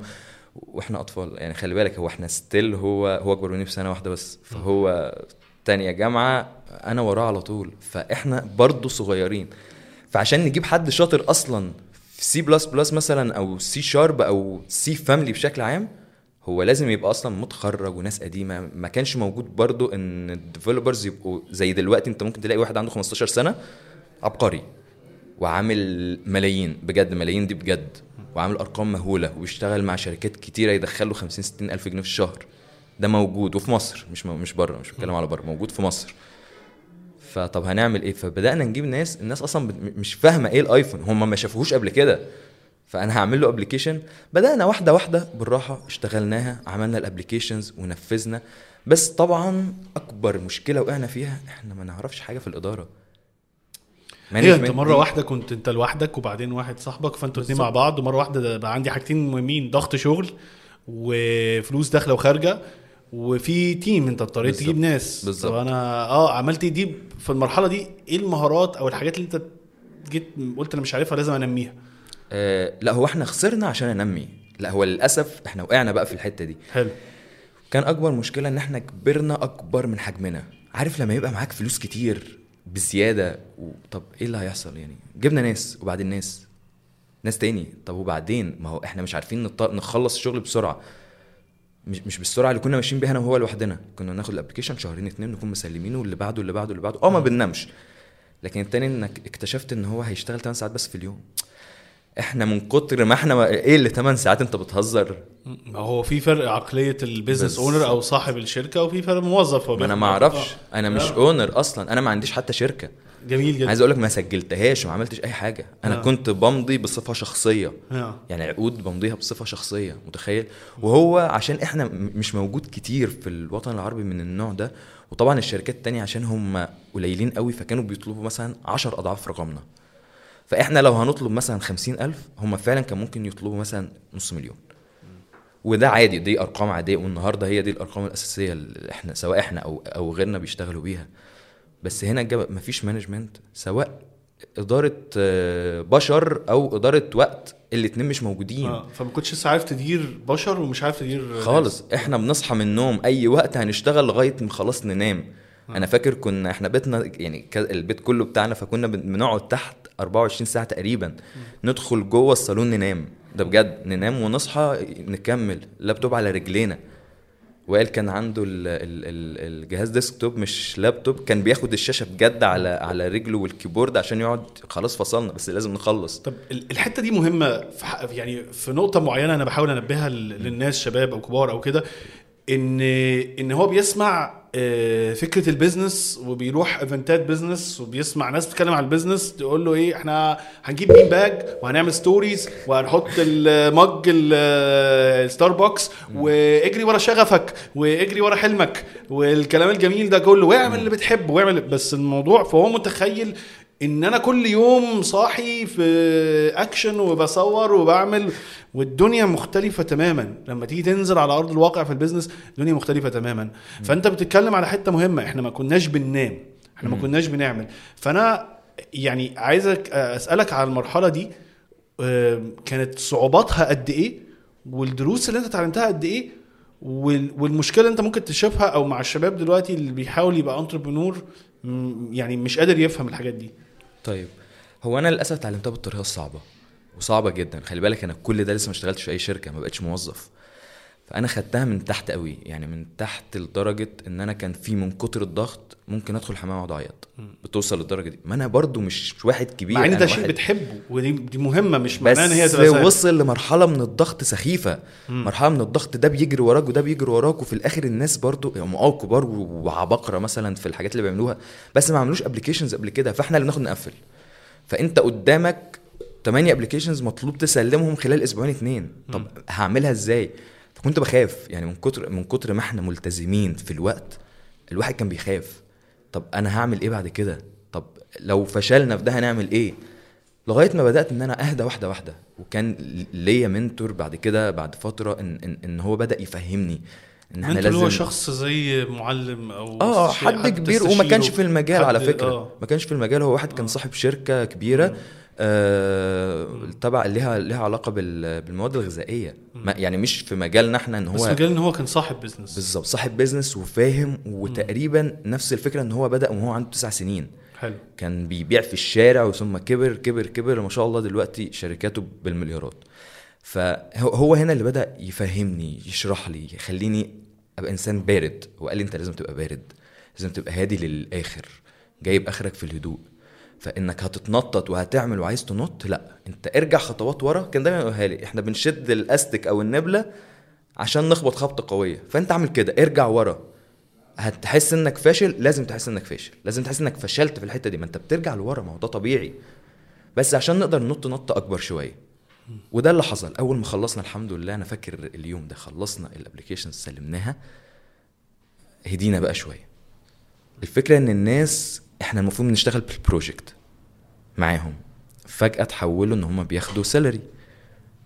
وإحنا أطفال يعني خلي بالك هو إحنا still هو هو أكبر مني بسنة واحدة بس. فهو تانية جامعة أنا وراه على طول. فإحنا برضه صغيرين. فعشان نجيب حد شاطر أصلا في C plus plus مثلا أو C Sharp أو C family بشكل عام هو لازم يبقى أصلا متخرج وناس قديمة. ما كانش موجود برضو إن ال developers يبقوا زي دلوقتي. أنت ممكن تلاقي واحد عنده 15 سنة عبقري وعامل ملايين. بجد ملايين دي بجد. وعامل أرقام مهولة. وبيشتغل مع شركات كتيرة يدخله 50 60 ألف جنيه في الشهر. ده موجود وفي مصر مش مش بره مش بتكلم على بره موجود في مصر. فطب هنعمل إيه؟ فبدأنا نجيب ناس الناس أصلا مش فاهمة إيه ال iPhone هم ما شافوهوش قبل كده. فأنا هعمل له application بدأنا واحدة واحدة بالراحة اشتغلناها عملنا ال applications ونفذنا. بس طبعا أكبر مشكلة وقعنا فيها إحنا ما نعرفش حاجة في الإدارة. هي انت مرة دي- واحدة كنت انت لوحدك وبعدين واحد صاحبك فانتوا اتنين مع بعض ومرة واحدة ده بقى عندي حاجتين مهمين ضغط شغل وفلوس داخلة وخارجة. وفي تيم انت اضطريت. تجيب ناس. بالظبط. فانا آه عملت دي في المرحلة دي إيه المهارات أو الحاجات اللي انت جيت قلت أنا مش عارفها لازم انميها؟ آه لا هو إحنا خسرنا عشان ننمي لا هو للأسف إحنا وقعنا بقى في الحتة دي. حلو. كان أكبر مشكلة إن إحنا كبرنا أكبر من حجمنا. عارف لما يبقى معاك فلوس كتير بزيادة و... طب إيه اللي هيحصل يعني؟ جبنا ناس وبعدين ناس. ناس تاني. طب وبعدين؟ ما هو إحنا مش عارفين نط... نخلص الشغل بسرعة. مش مش بالسرعة اللي كنا ماشيين بيها أنا وهو لوحدنا. كنا ناخد ال application شهرين اتنين نكون مسلمينه واللي بعده اللي بعده اللي بعده. آه ما بننامش. لكن التاني إنك اكتشفت إن هو هيشتغل 8 ساعات بس في اليوم. إحنا من كتر ما إحنا إيه اللي 8 ساعات؟ أنت بتهزر. ما هو في فرق عقلية ال business. owner أو صاحب الشركة وفي فرق موظف ما أنا ما أعرفش. آه. أنا مش آه. اونر أصلا. أنا ما عنديش حتى شركة. جميل جدا. عايز أقول لك ما سجلتهاش وما عملتش أي حاجة. أنا آه. كنت بمضي بصفة شخصية. آه. يعني عقود بمضيها بصفة شخصية متخيل؟ وهو عشان إحنا مش موجود كتير في الوطن العربي من النوع ده. وطبعا الشركات التانية عشان هم قليلين قوي فكانوا بيطلبوا مثلا 10 أضعاف رقمنا. فإحنا لو هنطلب مثلا خمسين ألف هم فعلا كان ممكن يطلبوا مثلا نص مليون. وده عادي دي أرقام عادية. والنهاردة هي دي الأرقام الأساسية اللي إحنا سواء إحنا أو أو غيرنا بيشتغلوا بيها. بس هنا مفيش مانجمنت سواء إدارة آه، بشر أو إدارة وقت الاتنين مش موجودين. آه فما كنتش لسه عارف تدير بشر ومش عارف تدير خالص إحنا بنصحى من النوم أي وقت هنشتغل لغاية ما خلاص ننام. أنا فاكر كنا إحنا بيتنا يعني البيت كله بتاعنا فكنا بن- بنقعد تحت 24 ساعة تقريبا. ندخل جوه الصالون ننام. ده بجد ننام ونصحى نكمل لابتوب على رجلينا. وائل كان عنده ال ال ال الجهاز desktop مش لابتوب كان بياخد الشاشة بجد على على رجله وال keyboard عشان يقعد خلاص فصلنا بس لازم نخلص. طب ال- الحتة دي مهمة في يعني في نقطة معينة أنا بحاول أنبهها للناس شباب أو كبار أو كده إن إن هو بيسمع فكرة ال business وبيروح event ات business وبيسمع ناس بتتكلم عن ال business تقول له إيه إحنا هنجيب bean bag وهنعمل stories وهنحط ال mug ال Starbucks واجري ورا شغفك واجري ورا حلمك والكلام الجميل ده كله واعمل اللي بتحبه واعمل بس الموضوع فهو متخيل إن أنا كل يوم صاحي في اكشن وبصور وبعمل والدنيا مختلفة تماما. لما تيجي تنزل على أرض الواقع في ال business الدنيا مختلفة تماما. فأنت بتتكلم على حتة مهمة. إحنا ما كناش بننام. إحنا ما كناش بنعمل. فأنا يعني عايزك أسألك على المرحلة دي. كانت صعوباتها قد إيه؟ والدروس اللي أنت اتعلمتها قد إيه؟ وال- والمشكلة اللي أنت ممكن تشوفها أو مع الشباب دلوقتي اللي بيحاول يبقى انتربرنور يعني مش قادر يفهم الحاجات دي. طيب هو أنا للأسف اتعلمتها بالطريقة الصعبة وصعبة جدا. خلي بالك أنا كل ده لسه ما اشتغلتش في أي شركة ما بقتش موظف. فأنا خدتها من تحت قوي يعني من تحت لدرجة إن أنا كان في من كتر الضغط ممكن أدخل الحمام واقعد أعيط بتوصل للدرجة دي. ما أنا برضو مش واحد كبير مع إن ده شيء بتحبه ودي دي مهمة مش بس معناها إن هي سهلة. وصل لمرحلة من الضغط سخيفة مرحلة من الضغط ده بيجري وراك وده بيجري وراك وفي الآخر الناس برضو هم آه كبار وعباقرة مثلا في الحاجات اللي بيعملوها بس ما عملوش applications قبل كده فإحنا اللي بناخد نقفل. فأنت قدامك 8 applications مطلوب تسلمهم خلال أسبوعين اتنين. طب هعملها إزاي؟ فكنت بخاف. يعني من كتر من كتر ما إحنا ملتزمين في الوقت الواحد كان بيخاف. طب أنا هعمل إيه بعد كده؟ طب لو فشلنا في ده هنعمل إيه؟ لغاية ما بدأت إن أنا أهدى واحدة واحدة. وكان ليا منتور بعد كده بعد فترة ان ان, إن هو بدأ يفهمني إن إحنا لازم هو شخص زي معلم أو آه حد كبير. وما. كانش في المجال على فكرة. آه. ما كانش في المجال. هو واحد كان صاحب شركة كبيرة. آه تبع ليها ليها علاقة بال- بالمواد الغذائية. ما يعني مش في مجالنا إحنا إن بس هو مجال إن هو كان صاحب business بالظبط صاحب business وفاهم وتقريبا نفس الفكرة إن هو بدأ وهو عنده تسع سنين. حلو. كان بيبيع في الشارع وثم كبر كبر كبر ما شاء الله دلوقتي شركاته بالمليارات. فهو هو هنا اللي بدأ يفهمني يشرح لي يخليني أبقى إنسان بارد. وقال لي أنت لازم تبقى بارد لازم تبقى هادي للآخر جايب آخرك في الهدوء. فإنك هتتنطط وهتعمل وعايز تنط لا أنت ارجع خطوات ورا. كان دايما يقولها لي إحنا بنشد الأستك أو النبلة عشان نخبط خبطة قوية. فأنت اعمل كده ارجع ورا. هتحس إنك فاشل؟ لازم تحس إنك فاشل. لازم تحس إنك فشلت في الحتة دي. ما أنت بترجع لورا ما هو ده طبيعي. بس عشان نقدر ننط نطه أكبر شوية. وده اللي حصل. أول ما خلصنا الحمد لله أنا فاكر اليوم ده خلصنا ال application سلمناها هدينا بقى شوية. الفكرة إن الناس إحنا المفروض نشتغل بال project معاهم. فجأة تحولوا ان هم بياخدوا salary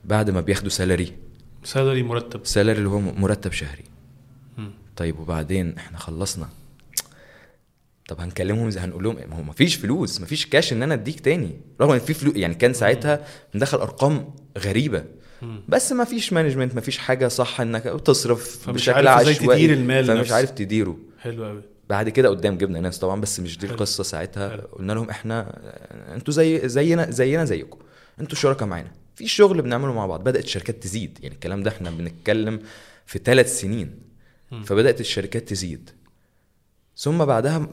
بعد ما بياخدوا salary salary مرتب. salary اللي هو مرتب شهري. مم. طيب وبعدين إحنا خلصنا. طب هنكلمهم إزاي هنقول لهم ما هو مفيش فلوس مفيش كاش إن أنا أديك تاني. رغم إن في فلوس يعني كان ساعتها مدخل أرقام غريبة. بس ما فيش management ما فيش حاجة صح إنك تصرف فمش بشكل عارف إزاي عشوائي. تدير المال فمش نفسه. عارف تديره. حلو قوي بعد كده قدام جبنا ناس طبعا بس مش دي. القصة ساعتها. قلنا لهم إحنا أنتوا زي زينا زينا زيكم. أنتوا شركاء معانا. في شغل بنعمله مع بعض. بدأت الشركات تزيد. يعني الكلام ده إحنا بنتكلم في ثلاث سنين. فبدأت الشركات تزيد. ثم بعدها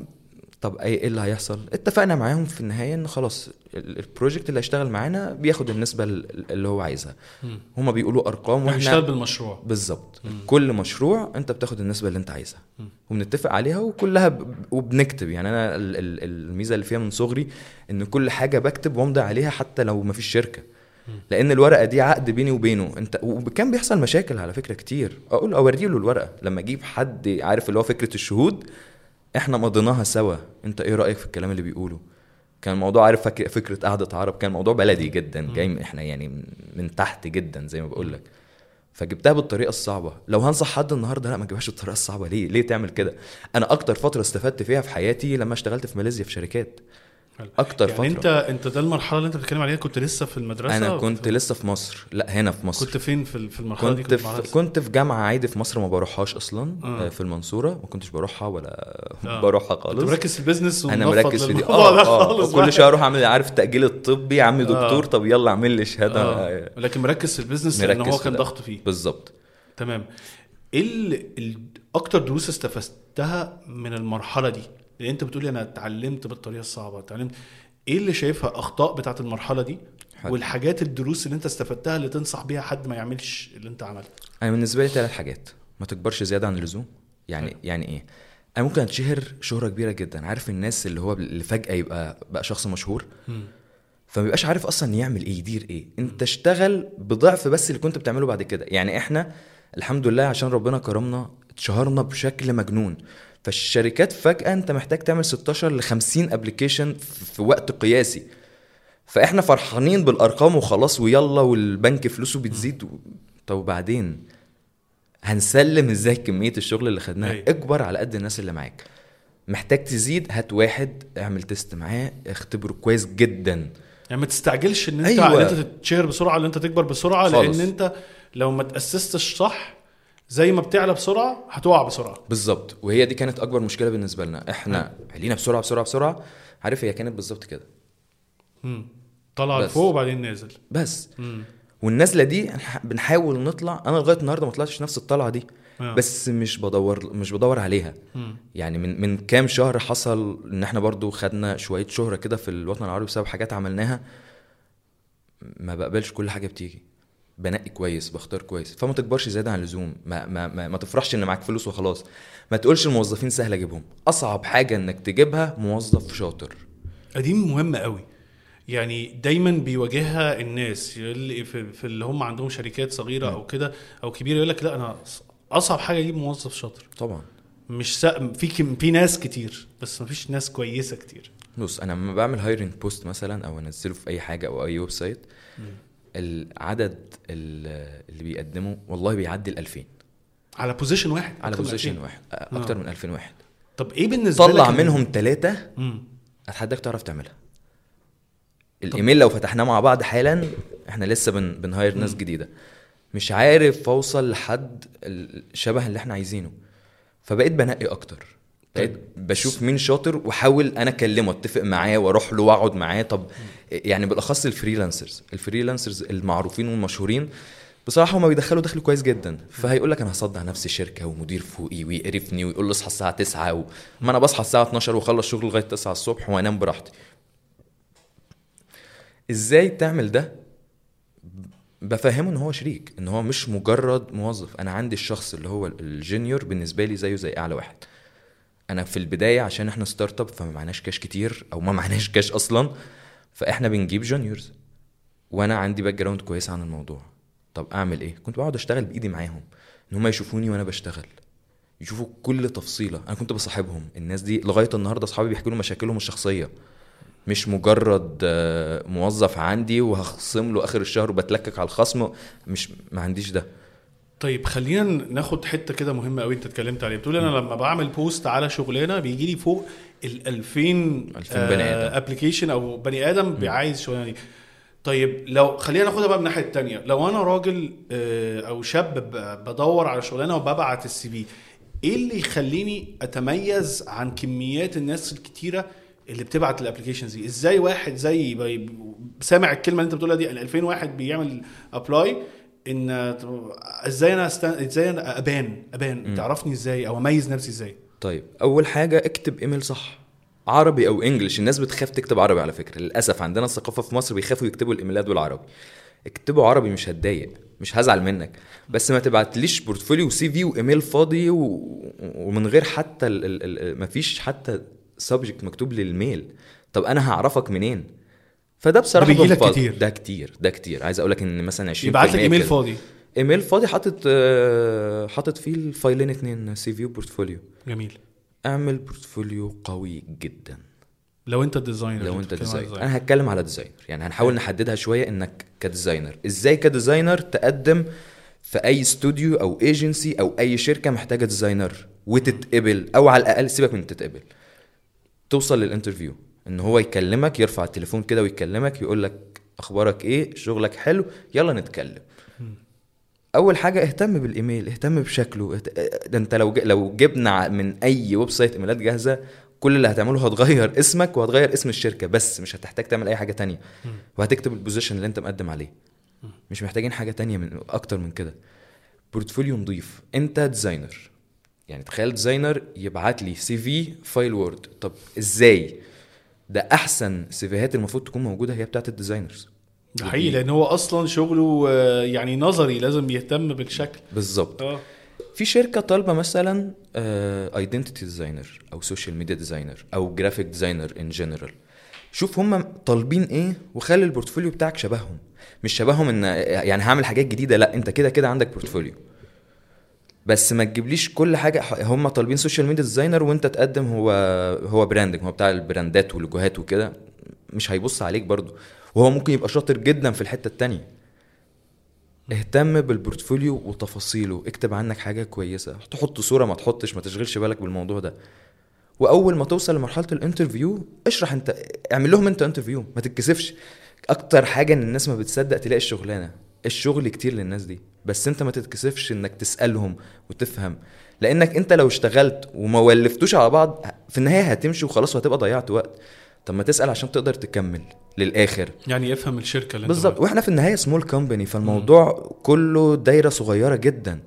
طب إيه إيه اللي هيحصل؟ اتفقنا معاهم في النهاية إن خلاص ال- البروجكت اللي هيشتغل معانا بياخد النسبة ال- اللي هو عايزها. مم. هما بيقولوا أرقام وإحنا بالمشروع. بالظبط. كل مشروع أنت بتاخد النسبة اللي أنت عايزها. مم. وبنتفق عليها وكلها ب... وبنكتب. يعني أنا ال... ال... الميزة اللي فيها من صغري إن كل حاجة بكتب وأمضي عليها حتى لو ما فيش شركة. مم. لأن الورقة دي عقد بيني وبينه. أنت وكان بيحصل مشاكل على فكرة كتير. أقول اوري له الورقة. لما أجيب حد عارف اللي هو فكرة الشهود إحنا مضيناها سوا. انت إيه رأيك في الكلام اللي بيقوله؟ كان الموضوع عارف فك... فكرة قعدة عرب كان موضوع بلدي جدا. جاي إحنا يعني من- تحت جدا زي ما بقول لك فجبتها بالطريقة الصعبة. لو هنصح حد النهارده لا ما تجيبهاش بالطريقة الصعبة. ليه؟ ليه تعمل كده؟ أنا أكتر فترة استفدت فيها في حياتي لما اشتغلت في ماليزيا في شركات. أكتر يعني فترة انت أنت ده المرحلة اللي أنت بتتكلم عليها كنت لسه في المدرسة أنا كنت في- لسه في مصر لا هنا في مصر كنت فين في ال- في المرحلة دي كنت في معرفش. كنت في جامعة عادي في مصر ما بروحهاش أصلا آه. آه. في المنصورة ما كنتش بروحها ولا آه. بروحها كنت خالص مركز في ال business أنا مركز في دي آه وكل بقى. شوية أروح اعمل عارف التأجيل الطبي يا عم دكتور آه. طب يلا اعمل لي شهادة آه. لكن مركز في ال business لأن هو في كان. ضغط فيه بالظبط تمام إيه. أكتر دروس استفدتها من المرحلة دي انت بتقولي أنا اتعلمت بالطريقة الصعبة اتعلمت. إيه اللي شايفها اخطاء بتاعت المرحلة دي؟ حلو. والحاجات الدروس اللي انت استفدتها اللي تنصح بيها حد ما يعملش اللي انت عملته؟ أنا بالنسبة لي ثلاث حاجات. ما تكبرش زيادة عن اللزوم. يعني حلو. يعني إيه؟ أنا ممكن اتشهر شهرة كبيرة جدا. عارف الناس اللي هو اللي فجأة يبقى بقى شخص مشهور؟ فما بيبقاش عارف أصلا يعمل إيه يدير إيه. انت اشتغل بضعف بس اللي كنت بتعمله بعد كده. يعني إحنا الحمد لله عشان ربنا كرمنا اتشهرنا بشكل مجنون. فالشركات فجأة أنت محتاج تعمل 16 ل 50 application في وقت قياسي فإحنا فرحانين بالأرقام وخلاص ويلا والبنك فلوسه بتزيد و... طب وبعدين هنسلم إزاي كمية الشغل اللي خدناها أيوة. أكبر على قد الناس اللي معاك محتاج تزيد هات واحد اعمل test معاه اختبره كويس جدا يعني ما تستعجلش إن أنت أيوة. إن أنت تتشهر بسرعة إن أنت تكبر بسرعة خالص. لأن أنت لو ما تأسستش صح زي ما بتعلى بسرعة هتقع بسرعة. بالظبط. وهي دي كانت أكبر مشكلة بالنسبة لنا. إحنا علينا بسرعة بسرعة بسرعة. عارف هي كانت بالظبط كده. طلع. لفوق وبعدين نازل. بس. مم. والنازلة دي بنحاول نطلع. أنا لغاية النهارده ما طلعتش نفس الطلعة دي. آه. بس مش بدور مش بدور عليها. مم. يعني من من كام شهر حصل إن إحنا برضو خدنا شوية شهرة كده في الوطن العربي بسبب حاجات عملناها. ما بقبلش كل حاجة بتيجي. بنقي كويس بختار كويس. فما تكبرش زيادة عن اللزوم. ما, ما, ما, ما تفرحش إن معاك فلوس وخلاص. ما تقولش الموظفين سهل أجيبهم. أصعب حاجة إنك تجيبها موظف شاطر. دي مهمة قوي. يعني دايما بيواجهها الناس اللي في, في اللي هم عندهم شركات صغيرة أو كده أو كبيرة يقول لك لا أنا أصعب حاجة أجيب موظف شاطر. طبعا. مش سا... في كم... في ناس كتير بس مفيش ناس كويسة كتير. بص أنا لما بعمل hiring post مثلا أو أنزله في أي حاجة أو أي website العدد ال- اللي بيقدموا والله بيعدي ال 2000 على position واحد على position 2000. واحد أكتر من 2000 واحد. طب إيه بالنسبة طلع لك؟ منهم ثلاثة. اتحداك تعرف تعملها. الإيميل لو فتحناه مع بعض حالا إحنا لسه بن بن hire ناس جديدة. مش عارف أوصل لحد الشبه اللي إحنا عايزينه. فبقيت بنقي أكتر. بقيت بشوف مين شاطر واحاول أنا أكلمه أتفق معاه وأروح له وأقعد معاه. طب يعني بالأخص ال freelancers ال freelancers المعروفين والمشهورين بصراحة هما بيدخلوا دخل كويس جدا. فهيقول لك أنا هصدع نفسي شركة ومدير فوقي ويقرفني ويقول لي اصحى الساعة 9 و... ما أنا بصحى الساعة 12 وأخلص شغل لغاية 9 الصبح وأنام براحتي. إزاي تعمل ده؟ بفهمه إن هو شريك إن هو مش مجرد موظف. أنا عندي الشخص اللي هو ال junior بالنسبة لي زيه زي أعلى واحد. أنا في البداية عشان إحنا startup فما معناش كاش كتير أو ما معناش كاش أصلا. فإحنا بنجيب juniors وأنا عندي background كويس عن الموضوع. طب أعمل إيه؟ كنت بقعد أشتغل بإيدي معاهم إن هم يشوفوني وأنا بشتغل. يشوفوا كل تفصيلة. أنا كنت بصاحبهم. الناس دي لغاية النهارده أصحابي بيحكوا لي مشاكلهم الشخصية. مش مجرد آه، موظف عندي وهخصم له آخر الشهر وبتلكك على الخصم. مش ما عنديش ده. طيب خلينا ناخد حتة كده مهمة قوي انت اتكلمت عليها. بتقول أنا لما بعمل post على شغلانه بيجي لي فوق ال 2000 2000 بني آدم. application أو بني آدم عايز الشغلانه دي. طيب لو خلينا ناخدها بقى من الناحية الثانية لو أنا راجل آه، أو شاب بدور على شغلانة وببعت ال CV إيه اللي يخليني أتميز عن كميات الناس الكتيرة اللي بتبعت ال applications دي؟ إزاي واحد زي سامع الكلمة اللي أنت بتقولها دي ان 2000 واحد بيعمل apply إن إزاي أنا استن... إزاي أنا أبان أبان. تعرفني إزاي أو أميز نفسي إزاي. طيب أول حاجة اكتب إيميل صح. عربي أو English الناس بتخاف تكتب عربي على فكرة للأسف. عندنا الثقافة في مصر بيخافوا يكتبوا الإيميلات بالعربي. اكتبوا عربي مش هتضايق مش هزعل منك. بس ما تبعتليش portfolio و CV و email فاضي و... ومن غير حتى ال... ال... ال... مفيش حتى subject مكتوب لل mail. طب أنا هعرفك منين؟ فده بصراحة ده بيجيلك كتير. ده كتير ده كتير. عايز أقول لك إن مثلا 20 يبعت لك إيميل فاضي. إيميل فاضي حاطط آه، حاطط فيه الفايلين اتنين CV و portfolio. جميل. اعمل portfolio قوي جدا. لو أنت ال designer لو أنت designer. أنا هتكلم على designer. يعني هنحاول نحددها شوية إنك ك designer. إزاي ك designer؟ تقدم في أي استوديو أو ايجنسي أو أي شركة محتاجة designer. وتتقبل أو على الأقل سيبك من تتقبل. توصل لل interview. إن هو يكلمك يرفع التليفون كده ويكلمك يقول لك أخبارك إيه؟ شغلك حلو؟ يلا نتكلم. أول حاجة اهتم بالإيميل اهتم بشكله. ده أنت لو لو جبنا من أي website إيميلات جاهزة كل اللي هتعمله هتغير اسمك وهتغير اسم الشركة بس مش هتحتاج تعمل أي حاجة تانية. وهتكتب ال position اللي أنت مقدم عليه. مش محتاجين حاجة تانية من أكتر من كده. portfolio نضيف. أنت designer يعني تخيل designer يبعت لي CV file Word طب إزاي؟ ده أحسن سيفيهات المفروض تكون موجودة هي بتاعت ال designers. ده حقيقي لأن هو أصلا شغله آه، يعني نظري لازم يهتم بالشكل. بالظبط. آه. في شركة طالبة مثلا identity designer أو social media designer أو graphic designer in general شوف هم طالبين إيه وخلي ال portfolio بتاعك شبههم. مش شبههم إن يعني هعمل حاجات جديدة لأ أنت كده كده عندك portfolio بس ما تجيبليش كل حاجة هم طالبين social media designer وانت تقدم هو هو branding هو بتاع البراندات واللوجوهات وكده مش هيبص عليك برضو. وهو ممكن يبقى شاطر جدا في الحتة التانية. اهتم بال portfolio وتفاصيله. اكتب عنك حاجة كويسة. تحط صورة ما تحطش ما تشغلش بالك بالموضوع ده. وأول ما توصل لمرحلة ال interview اشرح انت اعمل لهم انت interview ما تتكسفش. أكتر حاجة إن الناس ما بتصدق تلاقي الشغلانة. الشغل كتير للناس دي. بس انت ما تتكسفش انك تسألهم وتفهم. لأنك انت لو اشتغلت وما ولفتوش على بعض في النهاية هتمشي وخلاص وهتبقى ضيعت وقت. طب ما تسأل عشان تقدر تكمل للآخر. يعني يفهم الشركة اللي بالظبط. وإحنا في النهاية small company فالموضوع كله دايرة صغيرة جدا.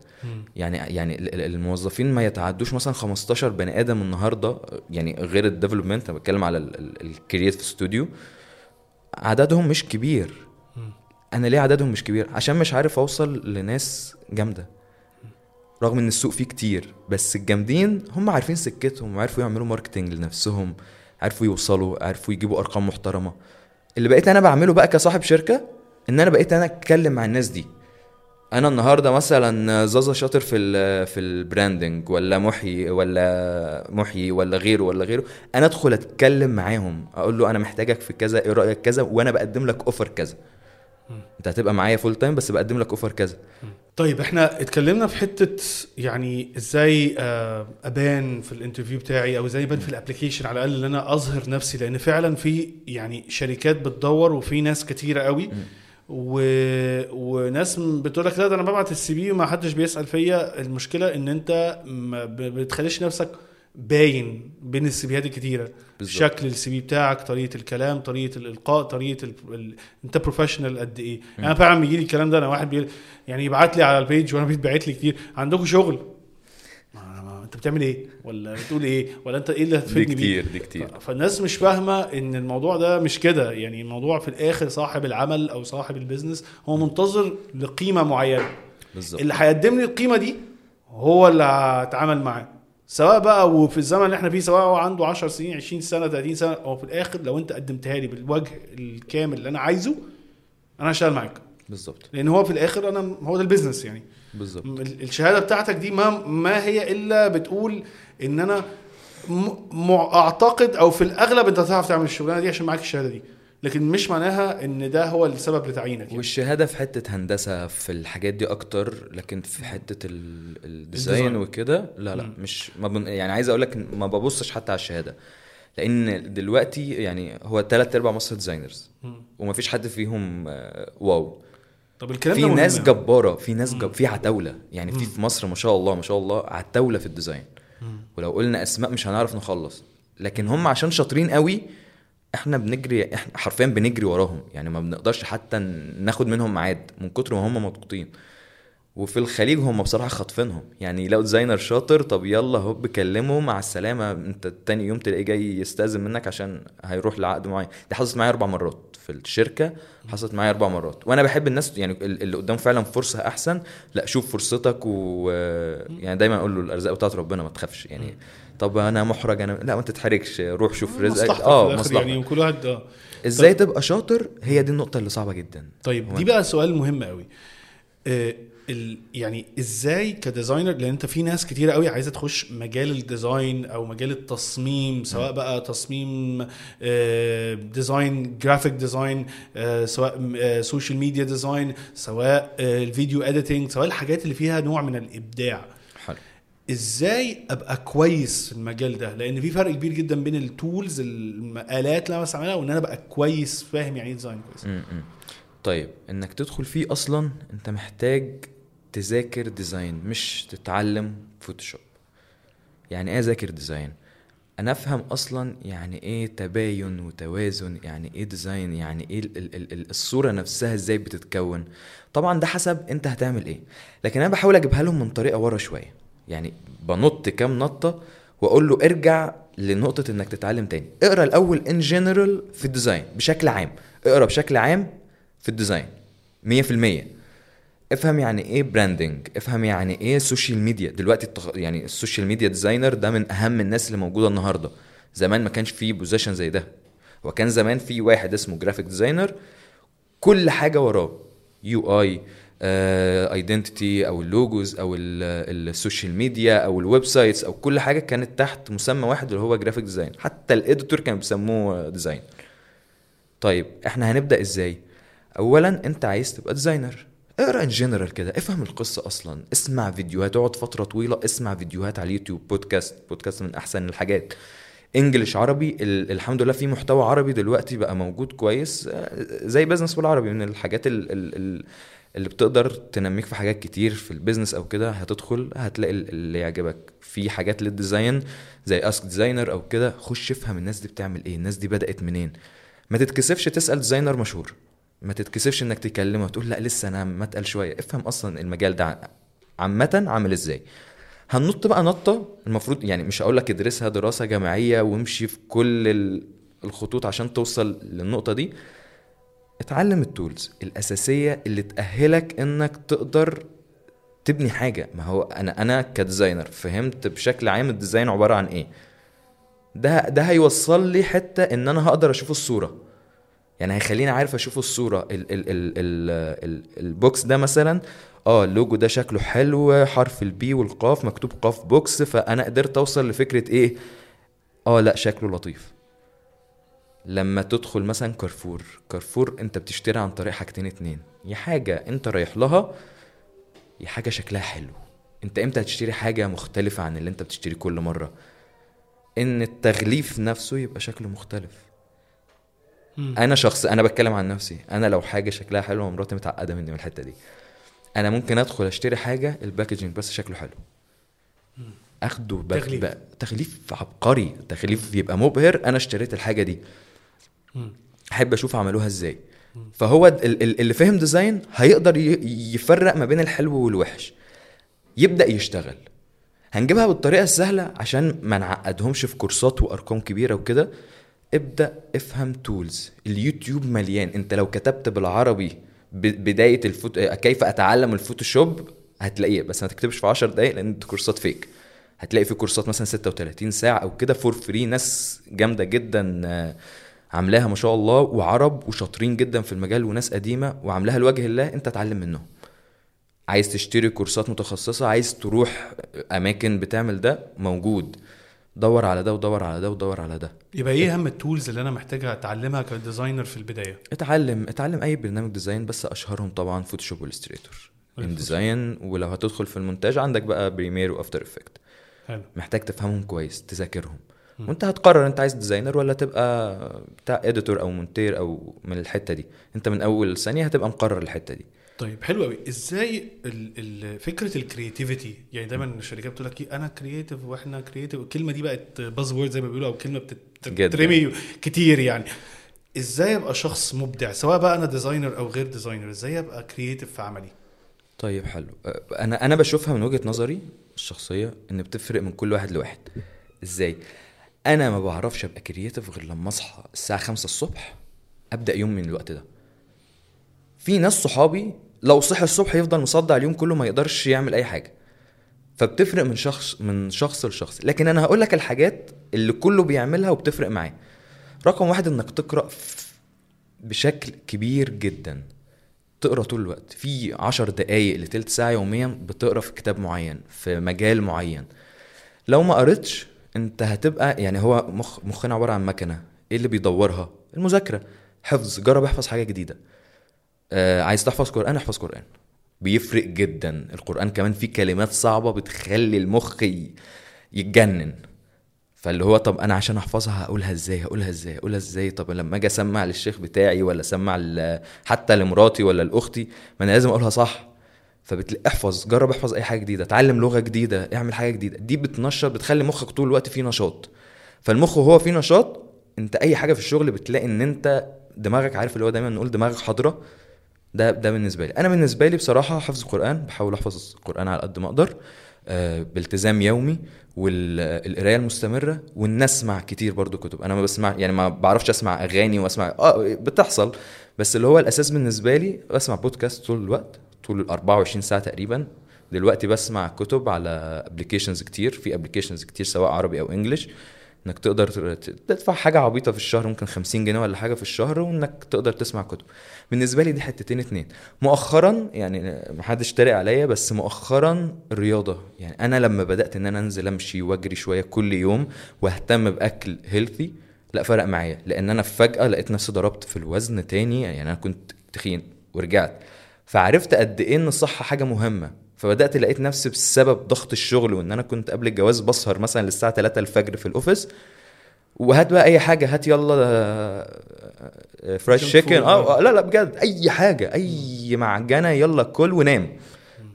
يعني يعني ال- الموظفين ما يتعدوش مثلا 15 بني آدم النهارده يعني غير ال development أنا بتكلم على ال creative studio عددهم مش كبير. أنا ليه عددهم مش كبير؟ عشان مش عارف أوصل لناس جامدة. رغم إن السوق فيه كتير بس الجامدين هم عارفين سكتهم وعرفوا يعملوا marketing لنفسهم عرفوا يوصلوا عرفوا يجيبوا أرقام محترمة. اللي بقيت أنا بعمله بقى كصاحب شركة إن أنا بقيت أنا أتكلم مع الناس دي. أنا النهارده مثلا زازا شاطر في ال في ال branding ولا محيي ولا محيي ولا غيره ولا غيره. أنا أدخل أتكلم معاهم أقول له أنا محتاجك في كذا إيه رأيك كذا؟ وأنا بقدم لك offer كذا. انت هتبقى معايا full time بس بقدم لك offer كذا. طيب إحنا اتكلمنا في حتة يعني إزاي آه، ابان في ال interview بتاعي أو إزاي ابان في ال application على الأقل إن أنا أظهر نفسي لأن فعلا في يعني شركات بتدور وفي ناس كتيرة قوي. و... وناس بتقول لك لا ده أنا ببعت ال CV وما حدش بيسأل فيا. المشكلة إن أنت ما بتخليش نفسك باين بين ال CV ات الكتيرة. بالظبط. شكل ال CV بتاعك طريقة الكلام طريقة الإلقاء طريقة ال... ال... أنت professional قد إيه. يعني أنا فعلا بيجي لي الكلام ده أنا واحد بيقول يعني يبعت لي على ال page وأنا بيتبعت لي كتير. عندكم شغل؟ ما- ما- أنت بتعمل إيه؟ ولا بتقول إيه؟ ولا أنت إيه اللي هتفيدني بيه؟ كتير دي كتير. فالناس مش فاهمة إن الموضوع ده مش كده. يعني الموضوع في الآخر صاحب العمل أو صاحب ال business هو منتظر لقيمة معينة. بالظبط. اللي هيقدم لي القيمة دي هو اللي هتعامل معاه. سواء بقى وفي الزمن اللي إحنا فيه سواء هو عنده 10 سنين 20 سنة 30 سنة هو في الآخر لو انت قدمتها لي بالوجه الكامل اللي أنا عايزه أنا هشتغل معاك. بالظبط. لأن هو في الآخر أنا هو ده البيزنس يعني. بالظبط. ال- الشهادة بتاعتك دي ما ما هي إلا بتقول إن أنا م... م... أعتقد أو في الأغلب أنت هتعرف تعمل الشغلانة دي عشان معاك الشهادة دي. لكن مش معناها إن ده هو السبب لتعيينك يعني. والشهادة في حتة هندسة في الحاجات دي أكتر لكن في حتة ال- ال design. وكده لا لا مم. مش ما بن يعني عايز أقول لك ما ببصش حتى على الشهادة لأن دلوقتي يعني هو ثلاث ارباع مصر designers مم. ومفيش حد فيهم آه، wow طب الكلام في مهم ناس أوي. جبارة في ناس. جب في عتاولة يعني في في مصر ما شاء الله ما شاء الله عتاوله في ال design. ولو قلنا أسماء مش هنعرف نخلص لكن هم عشان شاطرين قوي إحنا بنجري إحنا حرفيا بنجري وراهم يعني ما بنقدرش حتى ناخد منهم ميعاد من كتر ما هم مضغوطين. وفي الخليج هم بصراحة خاطفينهم يعني لو ديزاينر شاطر طب يلا هوب كلمه مع السلامة انت تاني يوم تلاقيه جاي يستأذن منك عشان هيروح لعقد معين. دي حصلت معايا أربع مرات في الشركة حصلت معايا أربع مرات. وأنا بحب الناس يعني ال- اللي قدام فعلا فرصة أحسن لأ شوف فرصتك و يعني دايما أقول له الأرزاق بتاعت ربنا ما تخافش يعني طب أنا محرج أنا لا ما تتحرجش روح شوف رزقك آه مصلحتك. يعني وكل واحد آه. إزاي تبقى شاطر؟ هي دي النقطة اللي صعبة جدا. طيب دي بقى سؤال مهم قوي. آه ال يعني إزاي ك designer لأن أنت في ناس كتيرة قوي عايزة تخش مجال ال design أو مجال التصميم سواء بقى تصميم آه design graphic design آه سواء آه social media design سواء آه ال video editing سواء الحاجات اللي فيها نوع من الإبداع. إزاي ابقى كويس في المجال ده؟ لأن في فرق كبير جدا بين ال tools الالات اللي أنا بستعملها وإن أنا أبقى كويس فاهم يعني إيه design كويس. طيب إنك تدخل فيه أصلا أنت محتاج تذاكر design مش تتعلم Photoshop يعني إيه أذاكر design أنا أفهم أصلا يعني إيه تباين وتوازن يعني إيه design يعني إيه ال ال ال الصورة نفسها إزاي بتتكون. طبعا ده حسب أنت هتعمل إيه. لكن أنا بحاول أجيبها لهم من طريقة ورا شوية. يعني بنط كام نطة وأقول له ارجع لنقطة إنك تتعلم تاني. اقرأ الأول in general في ال design بشكل عام. اقرأ بشكل عام في ال design 100% افهم يعني إيه branding افهم يعني إيه social media دلوقتي التخ... يعني ال social media designer ده من أهم الناس اللي موجودة النهارده. زمان ما كانش فيه position زي ده. وكان زمان في واحد اسمه graphic designer كل حاجة وراه. UI identity أو ال logos أو ال- ال social media أو ال websites أو كل حاجة كانت تحت مسمى واحد اللي هو graphic design حتى ال editor كانوا بيسموه design طيب إحنا هنبدأ إزاي؟ اولا أنت عايز تبقى designer اقرأ in general كده افهم القصة أصلا. اسمع فيديوهات اقعد فترة طويلة اسمع فيديوهات على اليوتيوب podcast podcast من أحسن الحاجات. English عربي ال- الحمد لله في محتوى عربي دلوقتي بقى موجود كويس آه، زي business بالعربي من الحاجات ال ال ال اللي بتقدر تنميك في حاجات كتير في ال business أو كده هتدخل هتلاقي ال- اللي يعجبك. في حاجات لل design زي Ask Designer أو كده خش افهم الناس دي بتعمل إيه الناس دي بدأت منين. ما تتكسفش تسأل designer مشهور. ما تتكسفش إنك تكلمه وتقول لأ لسه أنا متقل شوية. افهم أصلا المجال ده عامة عامل إزاي. هننط بقى نطة المفروض يعني مش هقول لك ادرسها دراسة جامعية وامشي في كل ال- الخطوط عشان توصل للنقطة دي. اتعلم ال tools الأساسية اللي تأهلك إنك تقدر تبني حاجة. ما هو أنا أنا ك designer فهمت بشكل عام ال design عبارة عن إيه؟ ده ده هيوصل لي حتة إن أنا هقدر أشوف الصورة. يعني هيخليني عارف أشوف الصورة. ال ال ال ال ال ال box ده مثلا آه اللوجو ده شكله حلو حرف البي والقاف مكتوب قاف box فأنا قدرت أوصل لفكرة إيه؟ آه لأ شكله لطيف. لما تدخل مثلا كارفور كارفور أنت بتشتري عن طريق حاجتين اتنين يا حاجة أنت رايح لها يا حاجة شكلها حلو أنت إمتى هتشتري حاجة مختلفة عن اللي أنت بتشتريه كل مرة إن التغليف نفسه يبقى شكله مختلف مم. أنا شخص أنا بتكلم عن نفسي أنا لو حاجة شكلها حلو ومراتي متعقدة مني من الحتة دي أنا ممكن أدخل أشتري حاجة ال packaging بس شكله حلو أخده تغليف. تغليف. عبقري تغليف يبقى مبهر أنا اشتريت الحاجة دي. أحب أشوف عملوها إزاي. فهو ال- ال- اللي فهم design هيقدر يفرق ما بين الحلو والوحش. يبدأ يشتغل. هنجيبها بالطريقة السهلة عشان ما نعقدهمش في كورسات وأرقام كبيرة وكده. ابدأ افهم tools اليوتيوب مليان. أنت لو كتبت بالعربي بداية الفوت... كيف أتعلم الفوتوشوب؟ هتلاقيه. بس ما تكتبش في 10 دقايق لأن دي كورسات فيك هتلاقي في كورسات مثلا 36 ساعة أو كده for free ناس جامدة جدا آه، عاملاها ما شاء الله وعرب وشاطرين جدا في المجال وناس قديمة وعاملاها لوجه الله انت اتعلم منهم عايز تشتري كورسات متخصصة عايز تروح أماكن بتعمل ده موجود. دور على ده ودور على ده ودور على ده. يبقى إيه أهم ال tools اللي أنا محتاجها أتعلمها ك designer في البداية؟ اتعلم اتعلم أي برنامج design بس أشهرهم طبعا فوتوشوب و Illustrator InDesign ولو هتدخل في المونتاج عندك بقى Premiere و After Effects حلو. محتاج تفهمهم كويس تذاكرهم. وانت هتقرر انت عايز designer ولا تبقى بتاع editor أو مونتير أو من الحتة دي. انت من أول ثانية هتبقى مقرر الحتة دي. طيب حلو قوي إزاي ال ال فكرة ال creativity يعني دايما الشركات بتقول لك إيه، أنا creative وإحنا creative الكلمة دي بقت buzzword زي ما بيقولوا أو كلمة. بتترمي كتير يعني. إزاي أبقى شخص مبدع؟ سواء بقى أنا designer أو غير designer إزاي أبقى creative في عملي؟ طيب حلو. أنا أنا بشوفها من وجهة نظري الشخصية إن بتفرق من كل واحد لواحد. إزاي؟ أنا ما بعرفش أبقى creative غير لما أصحى الساعة 5 الصبح. أبدأ يوم من الوقت ده. في ناس صحابي لو صحي الصبح يفضل مصدع اليوم كله ما يقدرش يعمل أي حاجة. فبتفرق من شخص من شخص لشخص. لكن أنا هقول لك الحاجات اللي كله بيعملها وبتفرق معاه رقم واحد إنك تقرأ بشكل كبير جدا. تقرأ طول الوقت. في عشر دقايق لتلت ساعة يوميا بتقرأ في كتاب معين في مجال معين. لو ما قريتش انت هتبقى يعني هو مخ مخنا عبارة عن مكنة. إيه اللي بيدورها؟ المذاكرة. حفظ جرب احفظ حاجة جديدة. آه عايز تحفظ قرآن؟ احفظ قرآن. بيفرق جدا. القرآن كمان فيه كلمات صعبة بتخلي المخ يتجنن. فاللي هو طب أنا عشان أحفظها هقولها إزاي؟ هقولها إزاي؟ هقولها إزاي؟ طب لما أجي أسمع للشيخ بتاعي ولا أسمع حتى لمراتي ولا لأختي ما أنا لازم أقولها صح. فبتلاقي احفظ جرب احفظ أي حاجة جديدة اتعلم لغة جديدة اعمل حاجة جديدة. دي بتنشط بتخلي مخك طول الوقت فيه نشاط. فالمخ وهو فيه نشاط انت أي حاجة في الشغل بتلاقي إن أنت دماغك عارف اللي هو دايما نقول دماغك حاضرة. ده ده بالنسبة لي. أنا بالنسبة لي بصراحة حفظ القرآن بحاول أحفظ القرآن على قد ما أقدر آه، بالتزام يومي والقرايه المستمرة وان اسمع كتير برضو كتب. أنا ما بسمع يعني ما بعرفش أسمع أغاني وأسمع آه بتحصل. بس اللي هو الأساس بالنسبة لي بسمع بودكاست طول الوقت. طول ال 24 ساعة تقريبا. دلوقتي بسمع كتب على applications كتير في applications كتير سواء عربي أو English إنك تقدر تدفع حاجة عبيطة في الشهر ممكن 50 جنيه ولا حاجة في الشهر وإنك تقدر تسمع كتب. بالنسبة لي دي حتتين اتنين. مؤخرا يعني محدش تريق عليا بس مؤخرا الرياضه يعني أنا لما بدأت إن أنا أنزل أمشي وأجري شوية كل يوم وأهتم بأكل healthy لا فرق معايا. لأن أنا فجأة لقيت نفسي ضربت في الوزن تاني يعني أنا كنت تخين ورجعت. فعرفت قد إيه إن الصحة حاجة مهمة. فبدأت لقيت نفسي بسبب ضغط الشغل وإن أنا كنت قبل الجواز بسهر مثلا للساعة 3 الفجر في ال office. وهات بقى أي حاجة هات يلا fried junk chicken. آه آه، لا لا بجد أي حاجة أي معجنة يلا كل ونام.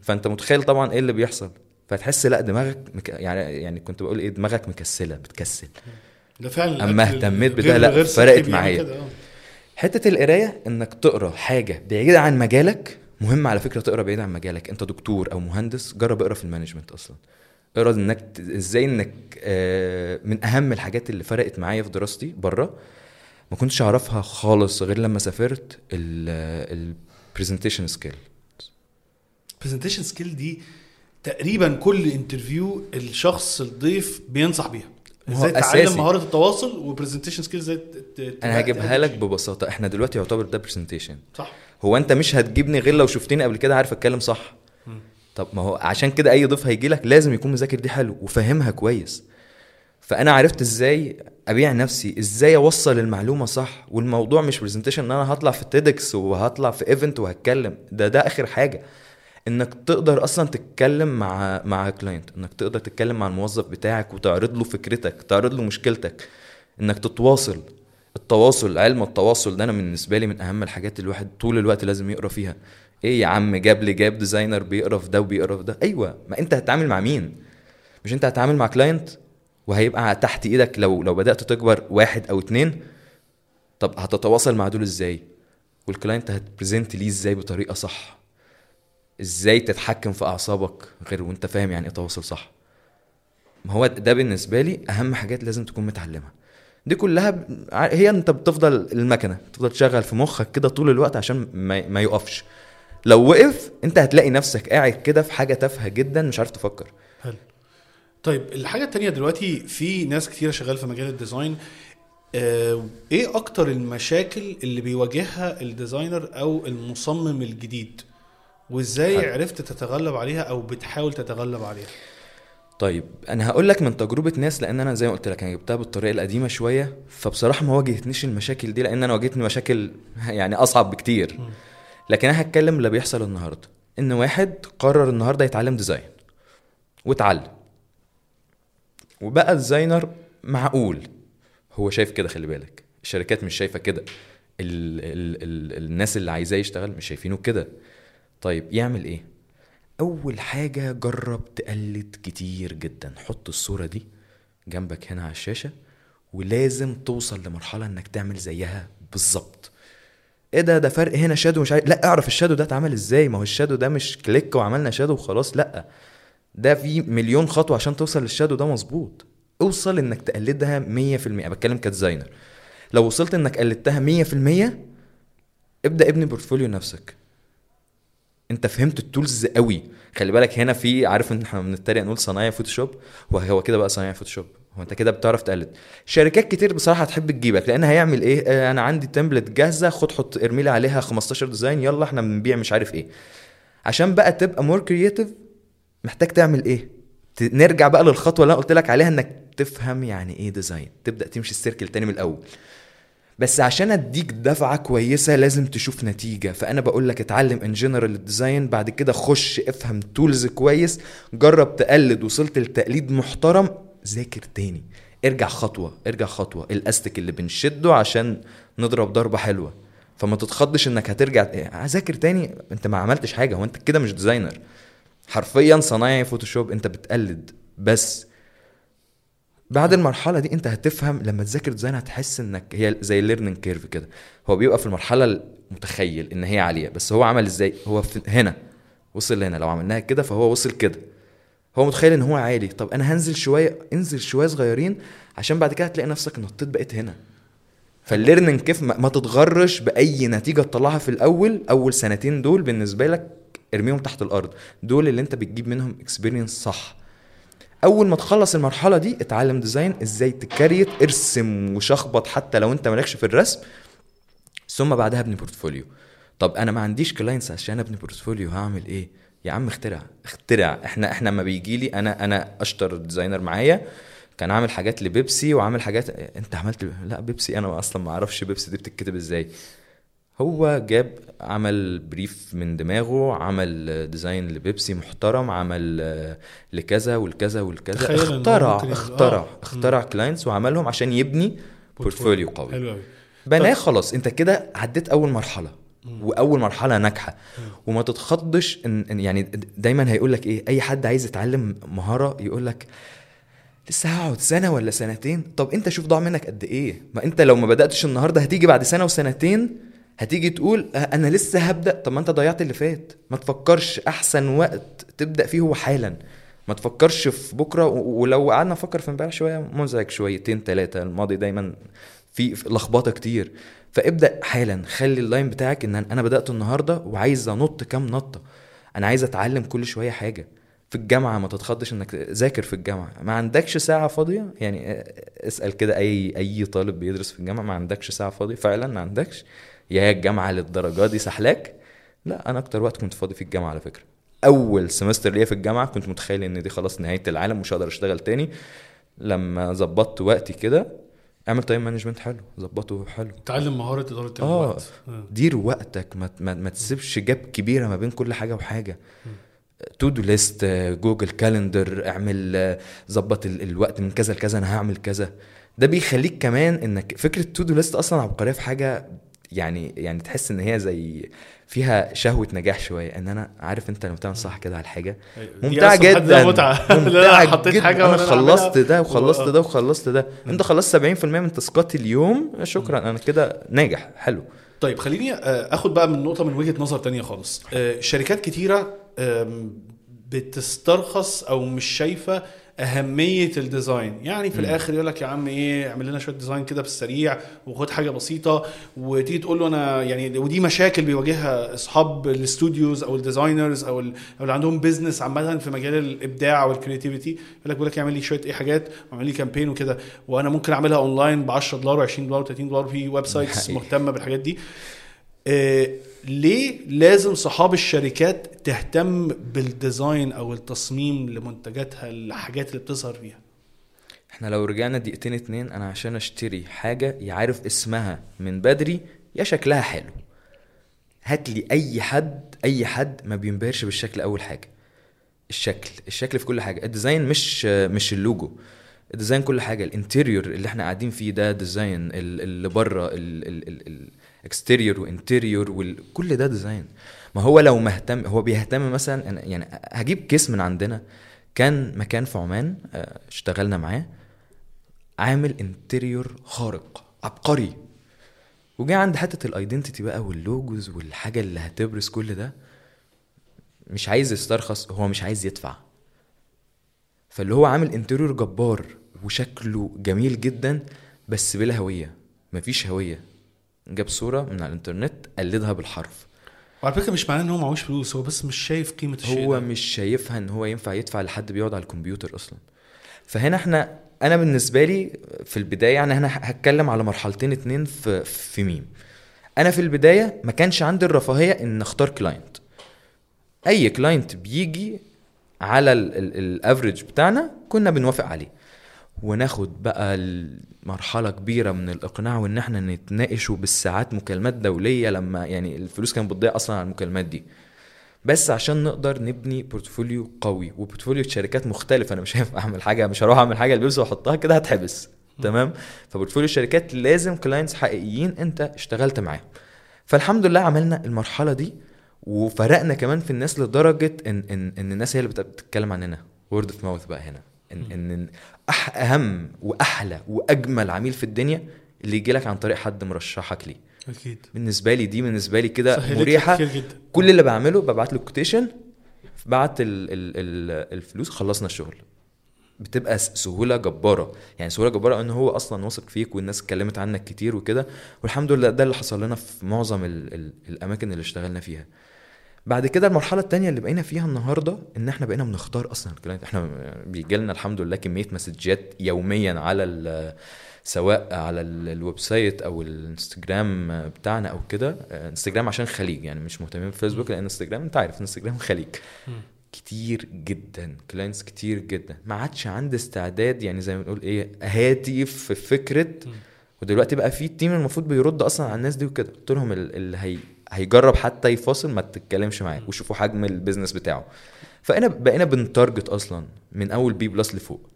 فأنت متخيل طبعا إيه اللي بيحصل. فتحس لا دماغك مك... يعني يعني كنت بقول إيه دماغك مكسلة بتكسل. ده فعلا الأكل اهتميت بده، لا، فرقت معايا. آه. حتة القراية إنك تقرأ حاجة بعيدة عن مجالك مهم على فكرة تقرأ بعيد عن مجالك. أنت دكتور أو مهندس جرب اقرأ في ال management أصلا. اقرأ إنك إزاي إنك آه، من أهم الحاجات اللي فرقت معايا في دراستي بره ما كنتش أعرفها خالص غير لما سافرت ال presentation skill presentation skill دي تقريبا كل interview الشخص الضيف بينصح بيها. إزاي تتعلم. مهارة التواصل و presentation skill إزاي أنا هجيبها لك ببساطة. إحنا دلوقتي يعتبر ده presentation صح. هو انت مش هتجيبني غير لو شفتني قبل كده عارف اتكلم صح. طب ما هو عشان كده اي ضيف هيجي لك لازم يكون مذاكر دي حلو وفاهمها كويس. فأنا عرفت إزاي أبيع نفسي إزاي أوصل المعلومة صح. والموضوع مش presentation إن أنا هطلع في TEDx وهطلع في event وهتكلم. ده ده آخر حاجة. إنك تقدر أصلا تتكلم مع مع client إنك تقدر تتكلم مع الموظف بتاعك وتعرض له فكرتك تعرض له مشكلتك. إنك تتواصل. التواصل علم التواصل ده أنا بالنسبة لي من أهم الحاجات اللي الواحد طول الوقت لازم يقرأ فيها. إيه يا عم جاب لي جاب designer بيقرأ في ده وبيقرأ في ده؟ أيوه. ما أنت هتتعامل مع مين؟ مش أنت هتتعامل مع client وهيبقى تحت إيدك لو لو بدأت تكبر واحد أو اتنين؟ طب هتتواصل مع دول إزاي؟ وال client هت present ليه إزاي بطريقة صح؟ إزاي تتحكم في أعصابك غير وأنت فاهم يعني إيه تواصل صح؟ ما هو ده بالنسبة لي أهم حاجات لازم تكون متعلمها. دي كلها هي انت بتفضل المكنة تفضل تشغل في مخك كده طول الوقت عشان ما, ما يقفش. لو وقف انت هتلاقي نفسك قاعد كده في حاجة تافهة جدا مش عارف تفكر. حلو. طيب الحاجة التانية دلوقتي في ناس كتيرة شغال في مجال ال design. آه، إيه أكتر المشاكل اللي بيواجهها ال designer أو المصمم الجديد؟ وإزاي حلو. عرفت تتغلب عليها أو بتحاول تتغلب عليها؟ طيب أنا هقول لك من تجربة ناس لأن أنا زي ما قلت لك أنا جبتها بالطريقة القديمة شوية فبصراحة ما واجهتنيش المشاكل دي لأن أنا واجهتني مشاكل يعني أصعب بكتير. لكن أنا هتكلم اللي بيحصل النهارده. إن واحد قرر النهارده يتعلم design واتعلم وبقى designer معقول. هو شايف كده خلي بالك. الشركات مش شايفة كده. ال ال ال الناس اللي عايزاه يشتغل مش شايفينه كده. طيب يعمل إيه؟ أول حاجة جرب تقلد كتير جدا حط الصورة دي جنبك هنا على الشاشة ولازم توصل لمرحلة إنك تعمل زيها بالظبط. إيه ده؟ ده فرق هنا shadow مش عارف لأ أعرف ال shadow ده اتعمل إزاي؟ ما هو ال shadow ده مش click وعملنا shadow وخلاص لأ. ده في مليون خطوة عشان توصل لل shadow ده مظبوط. أوصل إنك تقلدها 100% أنا بتكلم ك designer لو وصلت إنك قلدتها 100% ابدأ ابني portfolio نفسك. انت فهمت ال tools قوي. خلي بالك هنا في عارف ان إحنا بنتريق نقول صنايعي Photoshop؟ وهو كده بقى صنايعي Photoshop. هو انت كده بتعرف تقلد. شركات كتير بصراحة هتحب تجيبك لأن هيعمل إيه؟ آه أنا عندي template جاهزة خد حط ارمي لي عليها 15 design يلا إحنا بنبيع مش عارف إيه. عشان بقى تبقى more creative محتاج تعمل إيه؟ نرجع بقى للخطوة اللي أنا قلت لك عليها إنك تفهم يعني إيه design تبدأ تمشي ال circle تاني من الأول. بس عشان أديك دفعة كويسة لازم تشوف نتيجة. فأنا بقول لك اتعلم in general ال design بعد كده خش افهم tools كويس جرب تقلد وصلت لتقليد محترم ذاكر تاني. ارجع خطوة ارجع خطوة. الاستك اللي بنشده عشان نضرب ضربة حلوة. فما تتخضش إنك هترجع إيه، ذاكر تاني. أنت ما عملتش حاجة هو أنت كده مش designer حرفيا صنايعي Photoshop أنت بتقلد بس. بعد المرحلة دي انت هتفهم لما تذاكر design هتحس انك هي زي ال learning curve كده. هو بيبقى في المرحلة المتخيل ان هي عالية بس هو عمل إزاي؟ هو في هنا وصل هنا لو عملناها كده فهو وصل كده. هو متخيل ان هو عالي. طب أنا هنزل شوية انزل شوية صغيرين عشان بعد كده هتلاقي نفسك نطيت بقيت هنا. فال learning curve ما, ما تتغرش بأي نتيجة تطلعها في الأول أول سنتين دول بالنسبة لك ارميهم تحت الأرض. دول اللي انت بتجيب منهم experience صح. أول ما تخلص المرحلة دي اتعلم design إزاي ت create ارسم وشخبط حتى لو أنت مالكش في الرسم. ثم بعدها ابني portfolio. طب أنا ما عنديش clients عشان أبني portfolio هعمل إيه؟ يا عم اخترع اخترع. إحنا إحنا لما بيجي لي أنا أنا أشطر designer معايا. كان عامل حاجات لبيبسي وعامل حاجات أنت عملت لبيبسي أنا أصلا ما أعرفش بيبسي دي بتتكتب إزاي. هو جاب عمل brief من دماغه عمل design لبيبسي محترم عمل آه، لكذا والكذا والكذا. اخترع اخترع آه. اخترع clients وعملهم عشان يبني بورتفوليو قوي. حلو قوي بناه خلاص انت كده عديت أول مرحلة. وأول مرحلة ناجحة. وما تتخضش إن يعني دايما هيقول لك إيه أي حد عايز يتعلم مهارة يقول لك لسه هقعد سنة ولا سنتين؟ طب أنت شوف ضاع منك قد إيه؟ ما أنت لو ما بدأتش النهارده هتيجي بعد سنة وسنتين هتيجي تقول أه أنا لسه هبدأ. طب ما أنت ضيعت اللي فات. ما تفكرش أحسن وقت تبدأ فيه هو حالا. ما تفكرش في بكرة. ولو قعدنا نفكر في امبارح شوية مزعج شويتين ثلاثة الماضي دايما في لخبطة كتير. فابدأ حالا. خلي ال line بتاعك إن أنا بدات النهارده وعايز أنط كام نطة. أنا عايز أتعلم كل شوية حاجة. في الجامعة ما تتخضش إنك ذاكر في الجامعة. ما عندكش ساعة فاضية؟ يعني اسأل كده أي أي طالب بيدرس في الجامعة. ما عندكش ساعة فاضية؟ فعلا ما عندكش؟ يا هي الجامعة للدرجة دي سحلاك؟ لا أنا أكتر وقت كنت فاضي في الجامعة على فكرة. أول semester ليا في الجامعة كنت متخيل إن دي خلاص نهاية العالم مش هقدر أشتغل تاني. لما ظبطت وقتي كده اعمل time management حلو ظبطه حلو. تعلم مهارة إدارة آه الوقت. آه. دير وقتك ما, ما, ما تسيبش gap كبيرة ما بين كل حاجة وحاجة. to-do list Google Calendar اعمل آه، ظبط ال- الوقت من كذا لكذا أنا هعمل كذا. ده بيخليك كمان إنك فكرة to-do list أصلا عبقرية في حاجة يعني يعني تحس إن هي زي فيها شهوة نجاح شوية إن أنا عارف أنت لما بتعمل صح كده على الحاجة دي ممتعة جدا. ممتعة لا حطيت جدا. حاجة أنا خلصت. ده وخلصت ده وخلصت ده. أنت خلصت 70% من تاسكات اليوم شكرا. أنا كده ناجح. حلو. طيب خليني آه، آخد بقى من نقطة من وجهة نظر تانية خالص. آه، شركات كتيرة بتسترخص أو مش شايفة أهمية ال design يعني في مم. الآخر يقول لك يا عم إيه اعمل لنا شوية design كده بالسريع وخد حاجة بسيطة وتيجي تقول له أنا يعني ودي مشاكل بيواجهها أصحاب ال studios أو ال designers أو ال- أو اللي عندهم business عامة في مجال الإبداع وال creativity يقول لك بيقول لك اعمل لي شوية إيه حاجات واعمل لي campaign وكده وأنا ممكن أعملها اونلاين ب 10 دولار و20 دولار و30 دولار في websites. مهتمة بالحاجات دي آه، ليه لازم صحاب الشركات تهتم بال design أو التصميم لمنتجاتها الحاجات اللي بتظهر فيها؟ إحنا لو رجعنا دقيقتين اتنين أنا عشان أشتري حاجة يعرف اسمها من بدري يا شكلها حلو. هات لي أي حد أي حد ما بينبهرش بالشكل أول حاجة. الشكل الشكل في كل حاجة. ال design مش مش ال logo. ال design كل حاجة. ال interior اللي إحنا قاعدين فيه ده design ال- اللي بره ال exterior و interior وكل ده design ما هو لو مهتم هو بيهتم مثلا يعني هجيب case من عندنا. كان مكان في عمان آه، اشتغلنا معاه. عامل interior خارق عبقري. وجاء عند حتة ال identity بقى وال logos والحاجة اللي هتبرز كل ده. مش عايز يسترخص هو مش عايز يدفع. فاللي هو عامل interior جبار وشكله جميل جدا بس بلا هوية. مفيش هوية. جاب صورة من على الإنترنت قلدها بالحرف. وعلى فكرة مش معناه إن هو معهوش فلوس هو بس مش شايف قيمة الشيء هو ده. مش شايفها إن هو ينفع يدفع لحد بيقعد على الكمبيوتر أصلا. فهنا إحنا أنا بالنسبة لي في البداية يعني أنا هتكلم على مرحلتين اتنين في في ميم. أنا في البداية ما كانش عندي الرفاهية إن أختار client أي client بيجي على ال average بتاعنا كنا بنوافق عليه. وناخد بقى مرحلة كبيرة من الإقناع وإن إحنا نتناقش بالساعات مكالمات دولية لما يعني الفلوس كانت بتضيع أصلا على المكالمات دي. بس عشان نقدر نبني portfolio قوي و portfolio شركات مختلفة أنا مش هينفع أعمل حاجة مش هروح أعمل حاجة البس وأحطها كده هتحبس. تمام؟ ف portfolio الشركات لازم clients حقيقيين أنت اشتغلت معاهم. فالحمد لله عملنا المرحلة دي وفرقنا كمان في الناس لدرجة إن إن إن الناس هي اللي بت- بتتكلم عننا. و word of mouth بقى هنا. إن إن أح أهم وأحلى وأجمل عميل في الدنيا اللي يجي لك عن طريق حد مرشحك ليه. أكيد. بالنسبة لي دي بالنسبة لي كده مريحة. كتير جدا. كل اللي بعمله ببعت له quotation بعت ال ال ال الفلوس خلصنا الشغل. بتبقى سهولة جبارة. يعني سهولة جبارة إن هو أصلا واثق فيك والناس اتكلمت عنك كتير وكده. والحمد لله ده اللي حصل لنا في معظم ال ال الأماكن اللي اشتغلنا فيها. بعد كده المرحلة التانية اللي بقينا فيها النهارده إن إحنا بقينا بنختار أصلا ال client. إحنا بيجي لنا الحمد لله كمية messages يوميا على سواء على ال- ال website أو الإنستجرام بتاعنا أو كده. إنستجرام عشان خليج يعني مش مهتمين بفيسبوك لأن إنستجرام أنت عارف إنستجرام خليج. كتير جدا clients كتير جدا. ما عادش عندي استعداد يعني زي ما بنقول إيه هاتي في فكرة. ودلوقتي بقى في team المفروض بيرد أصلا على الناس دي وكده. قلت لهم ال- اللي هي هيجرب حتى يفاصل ما تتكلمش معاه وشوفوا حجم ال business بتاعه. فانا بقينا بن target أصلا من أول B plus لفوق.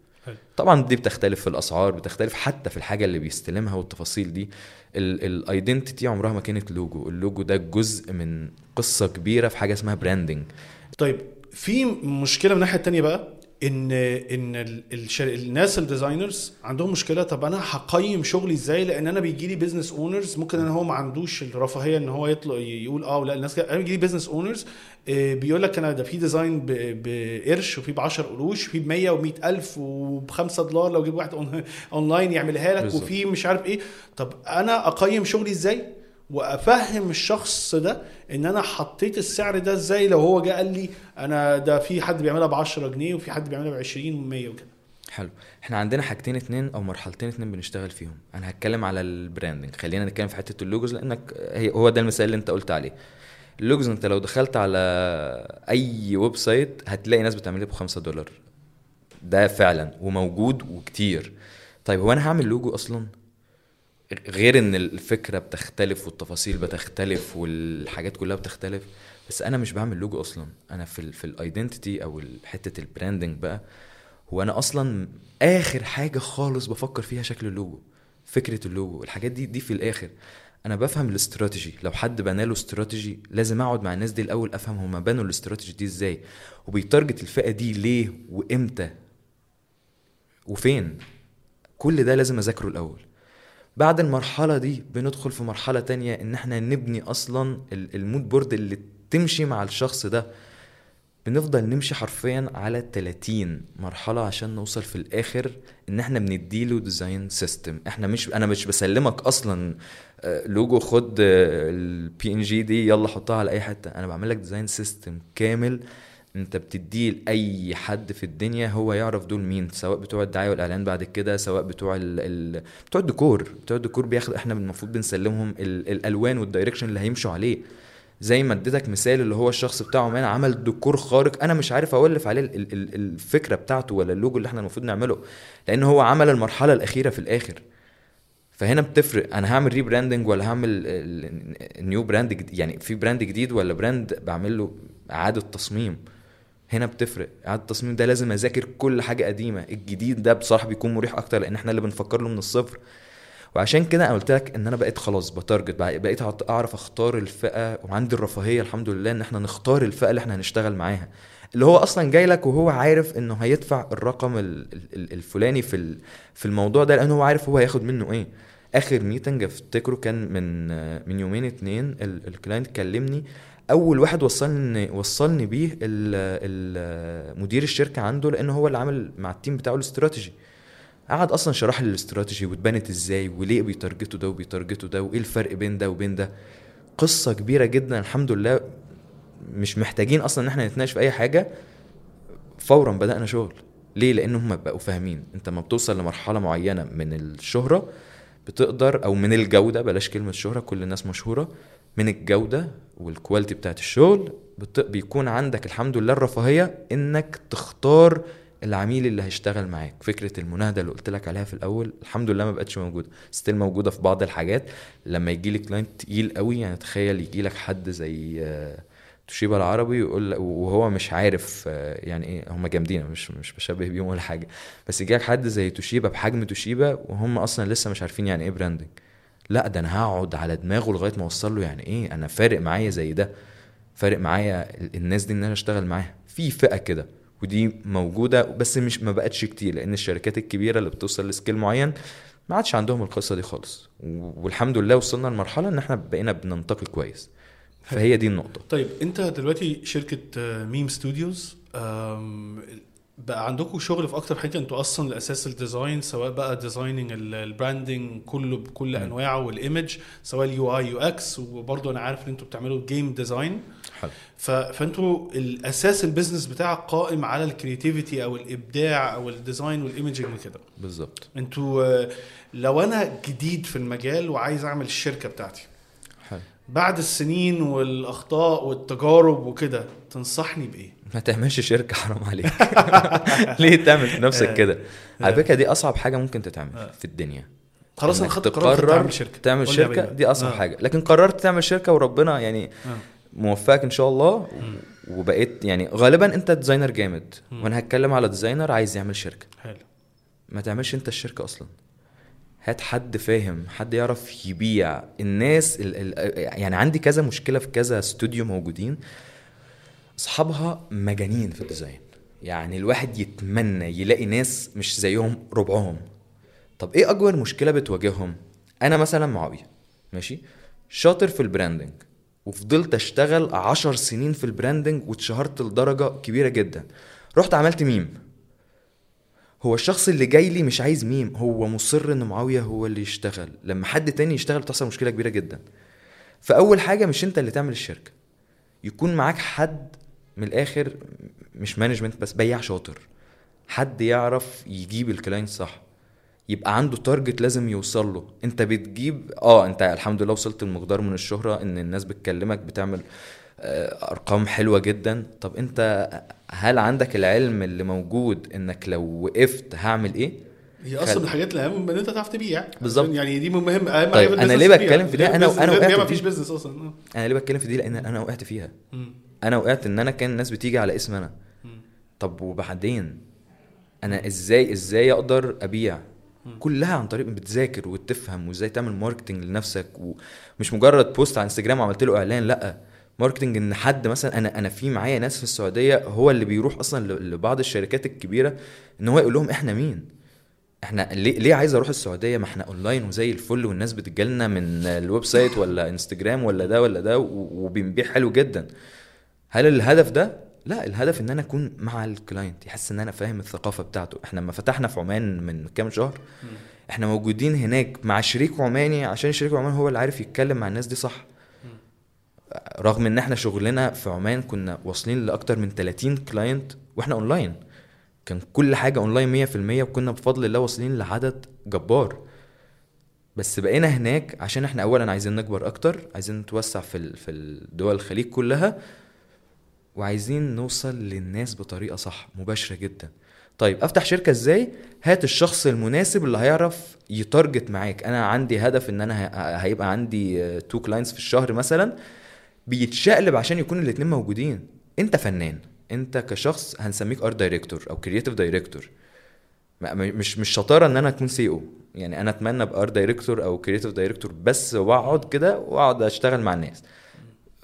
طبعا دي بتختلف في الأسعار بتختلف حتى في الحاجة اللي بيستلمها والتفاصيل دي. ال identity عمرها ما كانت logo ال logo ده جزء من قصة كبيرة في حاجة اسمها branding طيب في مشكلة من الناحية التانية بقى؟ ان إن الشر... الناس ال designers عندهم مشكلة طب أنا هقيم شغلي إزاي؟ لأن أنا بيجي لي business owners ممكن إن هو ما عندوش الرفاهية إن هو يطلع يقول آه لا الناس كده. أنا بيجي لي business owners بيقول لك أنا ده في design بقرش وفي ب 10 قروش في ب 100 و100 ألف وب 5 دولار لو جيب واحد اونلاين يعملها لك. وفي مش عارف إيه. طب أنا أقيم شغلي إزاي؟ وأفهم الشخص ده إن أنا حطيت السعر ده إزاي؟ لو هو جه قال لي أنا ده في حد بيعملها ب 10 جنيه وفي حد بيعملها ب 20 و100 وكده. حلو. إحنا عندنا حاجتين اتنين أو مرحلتين اتنين بنشتغل فيهم. أنا هتكلم على ال branding خلينا نتكلم في حتة ال logos لأنك هي هو ده المثال اللي أنت قلت عليه. ال logos أنت لو دخلت على أي website هتلاقي ناس بتعملها ب 5 دولار. ده فعلا وموجود وكتير. طيب هو أنا هعمل لوجو أصلا؟ غير إن الفكرة بتختلف والتفاصيل بتختلف والحاجات كلها بتختلف بس أنا مش بعمل لوجو أصلا. أنا في ال في ال identity أو حتة ال branding بقى هو أنا أصلا آخر حاجة خالص بفكر فيها شكل اللوجو فكرة اللوجو الحاجات دي دي في الآخر. أنا بفهم الاستراتيجي لو حد بنى له استراتيجي لازم أقعد مع الناس دي الأول أفهم هما بنوا الاستراتيجي دي إزاي وبي target الفئة دي ليه وإمتى وفين. كل ده لازم أذاكره الأول. بعد المرحلة دي بندخل في مرحلة تانية إن إحنا نبني أصلا ال- ال mood board اللي تمشي مع الشخص ده. بنفضل نمشي حرفيا على 30 مرحلة عشان نوصل في الآخر إن إحنا بنديله design system إحنا مش أنا مش بسلمك أصلا آه، لوجو خد ال PNG دي يلا حطها على أي حتة. أنا بعمل لك design system كامل انت بتديه لأي حد في الدنيا هو يعرف دول مين سواء بتوع الدعاية والإعلان بعد كده سواء بتوع ال ال بتوع الديكور. بتوع الديكور بياخد إحنا المفروض بنسلمهم ال الألوان وال direction اللي هيمشوا عليه. زي ما اديتك مثال اللي هو الشخص بتاعه مان عمل ديكور خارق أنا مش عارف أولف عليه ال- ال- الفكرة بتاعته ولا اللوجو اللي إحنا المفروض نعمله لأن هو عمل المرحلة الأخيرة في الآخر. فهنا بتفرق أنا هعمل rebranding ولا هعمل new brand يعني في brand جديد ولا brand بعمل له إعادة تصميم. هنا بتفرق. إعادة التصميم ده لازم أذاكر كل حاجة قديمة. الجديد ده بصراحة بيكون مريح أكتر لأن إحنا اللي بنفكر له من الصفر. وعشان كده أنا قلت لك إن أنا بقيت خلاص ب target بقيت أعرف أختار الفئة. وعندي الرفاهية الحمد لله إن إحنا نختار الفئة اللي إحنا هنشتغل معاها. اللي هو أصلا جاي لك وهو عارف إنه هيدفع الرقم ال- ال- الفلاني في في الموضوع ده لأنه هو عارف هو هياخد منه إيه. آخر meeting افتكره كان من من يومين اتنين ال- ال client كلمني أول واحد وصلني وصلني بيه مدير الشركة عنده لأن هو اللي عامل مع ال team بتاعه الاستراتيجي. قعد أصلا شرح لي الاستراتيجي واتبنت إزاي وليه بيتارجتوا ده وبيتارجتوا ده وإيه الفرق بين ده وبين ده. قصة كبيرة جدا الحمد لله. مش محتاجين أصلا إن إحنا نتناقش في أي حاجة. فورا بدأنا شغل. ليه؟ لأن هم بقوا فاهمين. أنت ما بتوصل لمرحلة معينة من الشهرة بتقدر أو من الجودة بلاش كلمة شهرة كل الناس مشهورة من الجودة وال quality بتاعت الشغل. بيكون عندك الحمد لله الرفاهية إنك تختار العميل اللي هيشتغل معاك. فكرة المناهدة اللي قلت لك عليها في الأول الحمد لله ما بقتش موجودة still موجودة في بعض الحاجات. لما يجي لي client تقيل قوي يعني تخيل يجي لك حد زي آه، توشيبا العربي يقول وهو مش عارف آه، يعني إيه هم جامدين مش مش بشبه بيهم ولا حاجة. بس يجي لك حد زي توشيبا بحجم توشيبا وهم أصلا لسه مش عارفين يعني إيه branding لا ده أنا هقعد على دماغه لغاية ما أوصل له يعني إيه أنا فارق معايا زي ده فارق معايا ال- الناس دي إن أنا أشتغل معاها. في فئة كده ودي موجودة بس مش ما بقتش كتير لأن الشركات الكبيرة اللي بتوصل ل scale معين ما عادش عندهم القصة دي خالص. والحمد لله وصلنا لمرحلة إن إحنا بقينا بننتقي كويس. فهي دي النقطة. طيب أنت دلوقتي شركة ميم ستوديوز بقى عندكم شغل في أكتر حاجة؟ أنتوا أصلا الأساس ال design سواء بقى designing ال branding كله بكل. أنواعه وال image سواء ال UI UX وبرضه أنا عارف إن أنتوا بتعملوا game design حلو. فأنتوا الأساس ال business بتاعك قائم على ال creativity أو الابداع أو ال design وال imaging وكده. بالظبط. أنتوا لو أنا جديد في المجال وعايز أعمل الشركة بتاعتي حلو. بعد السنين والأخطاء والتجارب وكده تنصحني بإيه؟ ما تعملش شركة حرام عليك. ليه تعمل في نفسك كده؟ على فكرة دي أصعب حاجة ممكن تتعمل آه. في الدنيا. خلاص أنا خدت قرار تعمل شركة. تعمل شركة. دي أصعب آه. حاجة. لكن قررت تعمل شركة وربنا يعني آه. موفقك إن شاء الله وبقيت يعني غالبا أنت designer جامد. وأنا هتكلم على designer عايز يعمل شركة. حلو. ما تعملش أنت الشركة أصلا. هات حد فاهم حد يعرف يبيع. الناس ال ال يعني عندي كذا مشكلة في كذا استوديو موجودين. أصحابها مجانين في ال design. يعني الواحد يتمنى يلاقي ناس مش زيهم ربعهم. طب إيه أكبر مشكلة بتواجههم؟ أنا مثلا معاوية ماشي؟ شاطر في ال branding وفضلت أشتغل عشر سنين في ال branding واتشهرت لدرجة كبيرة جدا. رحت عملت ميم. هو الشخص اللي جاي لي مش عايز ميم هو مصر إن معاوية هو اللي يشتغل. لما حد تاني يشتغل بتحصل مشكلة كبيرة جدا. فأول حاجة مش أنت اللي تعمل الشركة. يكون معاك حد من الآخر مش management بس بياع شاطر حد يعرف يجيب ال client صح يبقى عنده target لازم يوصل له انت بتجيب آه انت الحمد لله وصلت لمقدار من الشهرة إن الناس بتكلمك بتعمل آه، أرقام حلوة جدا طب انت هل عندك العلم اللي موجود إنك لو وقفت هعمل إيه هي أصلا من الحاجات الأهم إن أنت تعرف تبيع بالظبط. يعني دي مهم أهم طيب، ال business ليه. بتكلم في business- أنا غير وقعت كده في مفيش دي. business أصلا آه. أنا ليه بتكلم في دي لأن أنا وقعت فيها مم. أنا وقعت إن أنا كان الناس بتيجي على اسم أنا. طب وبعدين؟ أنا إزاي إزاي أقدر أبيع؟ كلها عن طريق بتذاكر وتفهم وإزاي تعمل marketing لنفسك ومش مجرد post على انستجرام وعملت له إعلان لأ. marketing إن حد مثلا أنا أنا في معايا ناس في السعودية هو اللي بيروح أصلا لبعض الشركات الكبيرة إن هو يقول لهم إحنا مين؟ إحنا ليه ليه عايز أروح السعودية؟ ما إحنا اونلاين وزي الفل والناس بتجيلنا من ال website ولا انستجرام ولا ده ولا ده وبنبيع حلو جدا. هل الهدف ده؟ لا الهدف إن أنا أكون مع ال client يحس إن أنا فاهم الثقافة بتاعته. إحنا لما فتحنا في عمان من كام شهر إحنا موجودين هناك مع شريك عماني عشان الشريك العماني هو اللي عارف يتكلم مع الناس دي صح. رغم إن إحنا شغلنا في عمان كنا واصلين لأكتر من 30 client وإحنا اونلاين كان كل حاجة اونلاين 100% وكنا بفضل الله واصلين لعدد جبار. بس بقينا هناك عشان إحنا اولا عايزين نكبر أكتر عايزين نتوسع في في الدول الخليج كلها. وعايزين نوصل للناس بطريقة صح مباشرة جدا. طيب أفتح شركة إزاي؟ هات الشخص المناسب اللي هيعرف ي target معاك. أنا عندي هدف إن أنا هيبقى عندي two clients في الشهر مثلا بيتشقلب عشان يكون الاتنين موجودين. أنت فنان. أنت كشخص هنسميك art director أو creative director مش مش شطارة إن أنا أكون CEO يعني أنا أتمنى أبقى art director أو creative director بس وأقعد كده وأقعد أشتغل مع الناس.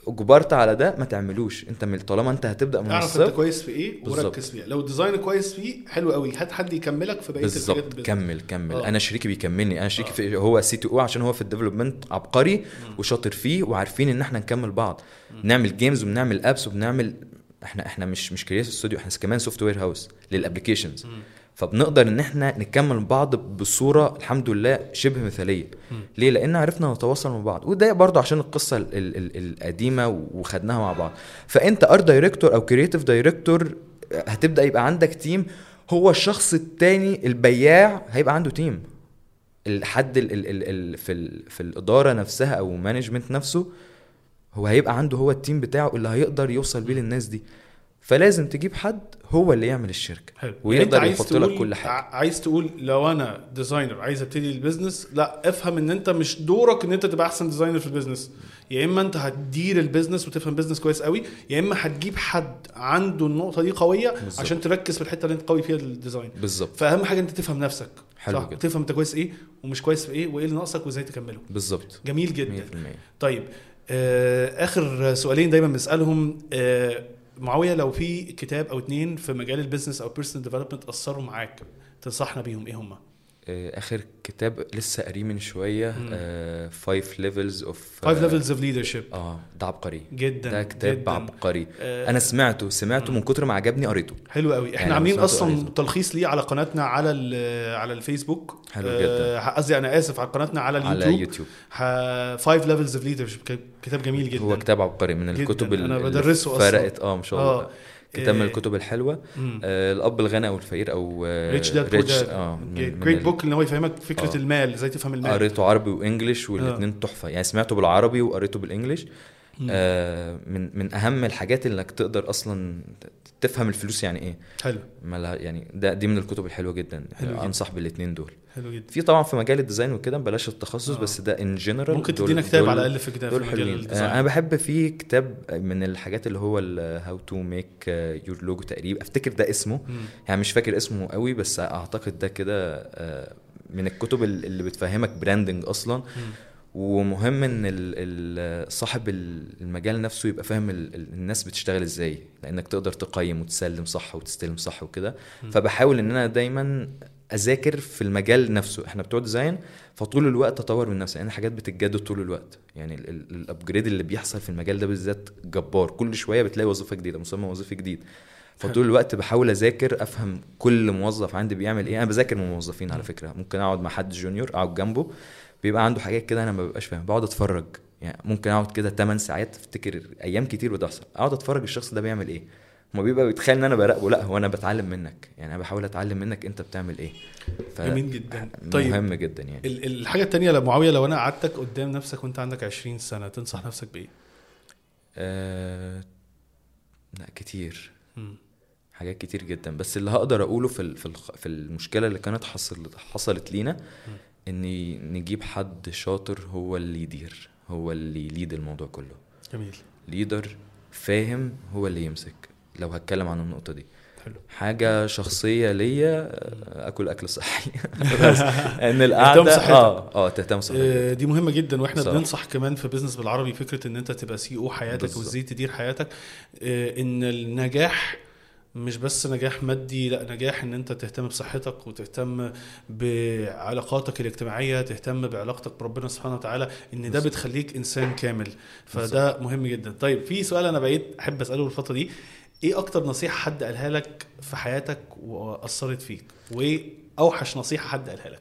اجبرت على ده ما تعملوش. انت من طالما انت هتبدأ من اعرف انت كويس في إيه؟ بالظبط. وركز فيها. لو ال design كويس فيه حلو قوي. هات حد يكملك في بقية الحاجات بالظبط. كمل كمل. آه. أنا شريكي بيكملني. أنا شريكي في هو CTO عشان هو في ال development عبقري وشاطر فيه وعارفين إن إحنا نكمل بعض. نعمل games وبنعمل apps وبنعمل إحنا إحنا مش مش creative studio إحنا كمان software house لل applications فبنقدر إن إحنا نكمل بعض بصورة الحمد لله شبه مثالية. ليه؟ لأن عرفنا نتواصل مع بعض. وده برضه عشان القصة ال ال ال القديمة وخدناها مع بعض. فأنت art director أو creative director هتبدأ يبقى عندك team هو الشخص التاني البياع هيبقى عنده team الحد ال ال ال ال في ال في الإدارة نفسها أو management نفسه هو هيبقى عنده هو ال team بتاعه اللي هيقدر يوصل بيه للناس دي. فلازم تجيب حد هو اللي يعمل الشركة حلو. ويقدر يعني يحط لك كل حاجة. عايز تقول لو أنا designer عايز أبتدي ال business لا افهم إن أنت مش دورك إن أنت تبقى أحسن designer في ال business. يا إما أنت هتدير ال business وتفهم business كويس قوي يا إما هتجيب حد عنده النقطة دي قوية بالظبط. عشان تركز في الحتة اللي أنت قوي فيها ال design بالظبط. فأهم حاجة أنت تفهم نفسك حلو صح؟ جدا. تفهم أنت كويس إيه ومش كويس في إيه وإيه اللي ناقصك وإزاي تكمله. بالظبط. جميل 100% جدا طيب آه آخر سؤالين دايما بنسألهم آه معاوية لو في كتاب أو اتنين في مجال ال business أو personal development أثروا معاك تنصحنا بيهم إيه هم؟ آه، آخر كتاب لسه قاريه من شوية. 5 levels of 5 levels of leadership آه ده عبقري. جدا ده كتاب جداً. عبقري. آه، أنا سمعته سمعته من كتر ما عجبني قريته. حلو قوي. إحنا يعني عاملين أصلا قريته. تلخيص ليه على قناتنا على على الفيسبوك. حلو آه، قصدي أنا آسف على قناتنا على على اليوتيوب. يوتيوب 5 levels of leadership كتاب جميل جدا. هو كتاب عبقري من جداً. الكتب أنا اللي بدرسه أصلاً. فرقت. آه ما شاء الله. آه. كتاب من آه، الكتب الحلوة. آه الأب الغني أو الفقير أو rich dad rich آه great book اللي هو يفهمك فكرة آه. المال إزاي تفهم المال. قريته عربي و English والاثنين تحفة. يعني سمعته بالعربي وقريته بال English. آه من من أهم الحاجات إنك تقدر أصلا تفهم الفلوس يعني إيه. حلو. يعني ده دي من الكتب الحلوة جدا. حلو. أنصح بالاثنين دول. حلو جدا في طبعا في مجال ال design وكده بلاش التخصص آه. بس ده in general ممكن تدينا كتاب على الأقل في كتاب في دول مجال حلوين آه، أنا بحب في كتاب من الحاجات اللي هو how to make your logo تقريبا أفتكر ده اسمه مم. يعني مش فاكر اسمه قوي بس أعتقد ده كده آه، من الكتب اللي بتفهمك branding أصلا مم. ومهم إن صاحب ال- المجال نفسه يبقى فاهم ال- ال- الناس بتشتغل إزاي لأنك تقدر تقيم وتسلم صح وتستلم صح وكده. فبحاول إن أنا دايما أذاكر في المجال نفسه. إحنا بتوع design فطول الوقت أطور من نفسي. يعني حاجات بتتجدد طول الوقت. يعني ال upgrade اللي بيحصل في المجال ده بالذات جبار. كل شوية بتلاقي وظيفة جديدة مسمى وظيفي جديد. فطول الوقت بحاول أذاكر أفهم كل موظف عندي بيعمل إيه. أنا بذاكر من الموظفين على فكرة. ممكن أقعد مع حد جونيور أقعد جنبه. بيبقى عنده حاجات كده أنا ما ببقاش فاهم بقعد أتفرج. يعني ممكن أقعد كده 8 ساعات. أفتكر أيام كتير بتحصل. أقعد أتفرج الشخص ده بيعمل إيه. هو بيبقى بيتخيل إن أنا براقبه. لا هو أنا بتعلم منك. يعني أنا بحاول أتعلم منك أنت بتعمل إيه. ف جميل جدا. طيب. مهم جدا يعني. ال- الحاجة التانية لو معاويه لو أنا قعدتك قدام نفسك وأنت عندك 20 سنة تنصح نفسك بإيه؟ آه... لا كتير. مم. حاجات كتير جدا. بس اللي هقدر أقوله في في المشكلة اللي كانت حصلت حصلت لينا ان نجيب حد شاطر هو اللي يدير هو اللي يليد الموضوع كله. جميل. ليدر فاهم هو اللي يمسك. لو هتكلم عن النقطة دي. حلو. حاجة شخصية ليا آه، أكل أكل صحي. بس إن القعده بصحتك. آه آه تهتم صحتك. آه، دي مهمة جدا وإحنا صح. بننصح كمان في business بالعربي فكرة إن أنت تبقى CEO حياتك بالظبط. وازاي تدير حياتك. آه، إن النجاح مش بس نجاح مادي لأ نجاح إن أنت تهتم بصحتك وتهتم بعلاقاتك الاجتماعية تهتم بعلاقتك بربنا سبحانه وتعالى إن ده. بتخليك إنسان كامل. فده مهم جدا. طيب في سؤال أنا بقيت أحب أسأله الفترة دي. إيه أكتر نصيحة حد قالها لك في حياتك وأثرت فيك؟ وإيه أوحش نصيحة حد قالها لك؟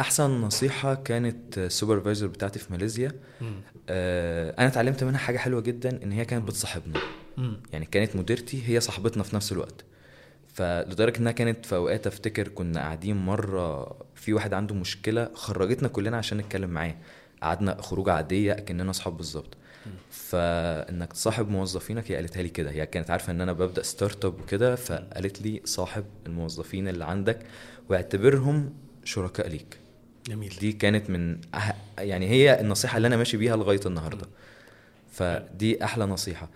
أحسن نصيحة كانت ال supervisor بتاعتي في ماليزيا. آه أنا اتعلمت منها حاجة حلوة جدا إن هي كانت بتصاحبنا. يعني كانت مديرتي هي صاحبتنا في نفس الوقت. فلدرجة إنها كانت في أوقات أفتكر كنا قاعدين مرة في واحد عنده مشكلة خرجتنا كلنا عشان نتكلم معاه. قعدنا خروجة عادية كاننا أصحاب بالظبط. فإنك تصاحب موظفينك هي قالتها لي كده. هي كانت عارفة إن أنا ببدأ startup وكده فقالت لي صاحب الموظفين اللي عندك واعتبرهم شركاء ليك. جميل. دي كانت من أه... يعني هي النصيحة اللي أنا ماشي بيها لغاية النهارده. فدي أحلى نصيحة.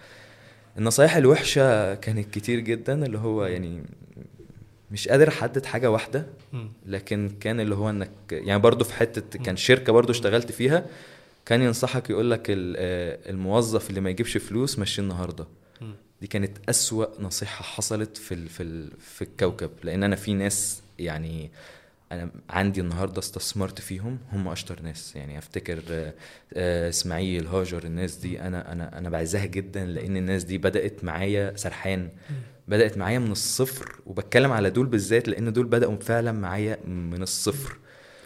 النصايح الوحشة كانت كتير جدا اللي هو يعني مش قادر أحدد حاجة واحدة. لكن كان اللي هو إنك يعني برضو في حتة كان شركة برضو اشتغلت فيها كان ينصحك يقول لك آه، الموظف اللي ما يجيبش فلوس مشي النهارده. دي كانت أسوأ نصيحة حصلت في ال في ال في الكوكب لأن أنا في ناس يعني أنا عندي النهاردة استثمرت فيهم هم أشطر ناس. يعني أفتكر آه، آه، إسماعيل هاجر الناس دي. أنا أنا أنا بعزها جدا لأن الناس دي بدأت معايا سرحان. بدأت معايا من الصفر وبتكلم على دول بالذات لأن دول بدأوا فعلا معايا من الصفر.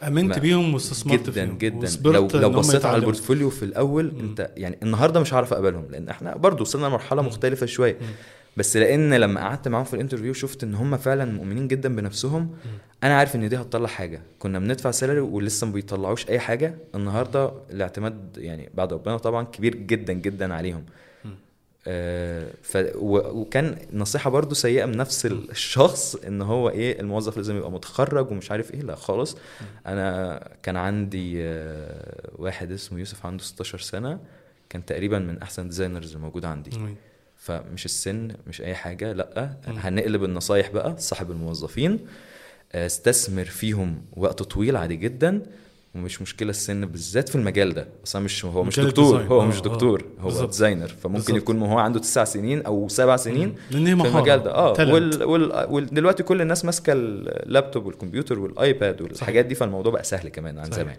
آمنت بيهم واستثمرت جدا فيهم جدا. لو لو بصيت على. ال portfolio في الأول أنت يعني النهارده مش هعرف أقبلهم لأن إحنا برضو وصلنا لمرحلة مختلفة شوية. بس لأن لما قعدت معاهم في ال interview شفت إن هم فعلا مؤمنين جدا بنفسهم. أنا عارف إن دي هتطلع حاجة. كنا بندفع salary ولسه ما بيطلعوش أي حاجة. النهارده الاعتماد يعني بعد ربنا طبعا كبير جدا جدا عليهم. ف و- وكان نصيحة برضو سيئة من نفس الشخص إن هو إيه الموظف لازم يبقى متخرج ومش عارف إيه. لا خالص أنا كان عندي آه، واحد اسمه يوسف عنده 16 سنة. كان تقريبا من أحسن designers الموجوده عندي. فمش السن مش أي حاجة لا. هنقلب النصايح بقى. صاحب الموظفين آه، استثمر فيهم وقت طويل عادي جدا. ومش مشكلة السن بالذات في المجال ده أصلا مش هو مش مجال دكتور ال design. هو آه، مش آه. دكتور هو بالظبط. designer فممكن بالظبط. يكون هو عنده تسع سنين أو سبع سنين في المجال ده آه. وال... وال... وال... دلوقتي كل الناس ماسكة اللابتوب والكمبيوتر والآيباد والحاجات دي فالموضوع بقى سهل كمان عن صحيح. زمان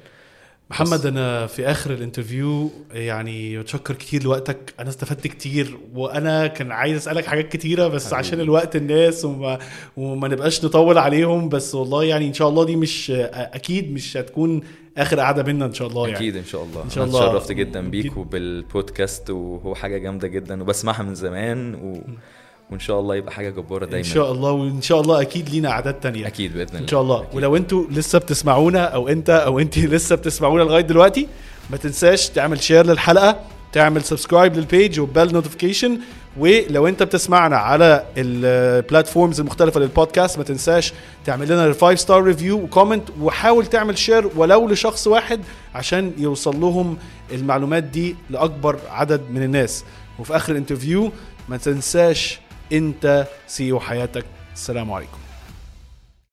محمد أنا في آخر ال interview يعني بتشكر كتير لوقتك. أنا استفدت كتير وأنا كان عايز أسألك حاجات كتيرة بس حبيبي. عشان الوقت الناس وما, وما نبقاش نطول عليهم. بس والله يعني إن شاء الله دي مش أكيد مش هتكون آخر قعدة بينا إن شاء الله يعني. أكيد إن شاء الله. إن شاء الله. اتشرفت جدا بيك وبالبودكاست وهو حاجة جامدة جدا وبسمعها من زمان و... وإن شاء الله يبقى حاجة جبارة دايما. ان شاء الله وإن شاء الله أكيد لينا أعداد تانية. أكيد بإذن الله. ان شاء الله. أكيد. ولو أنتوا لسه بتسمعونا أو أنت أو أنت لسه بتسمعونا لغاية دلوقتي ما تنساش تعمل share للحلقة تعمل subscribe لل page و bell notification ولو أنت بتسمعنا على ال platforms المختلفة للبودكاست ما تنساش تعمل لنا ال five star review و comment وحاول تعمل share ولو لشخص واحد عشان يوصل لهم المعلومات دي لأكبر عدد من الناس. وفي آخر ال interview ما تنساش انت CEO حياتك. السلام عليكم.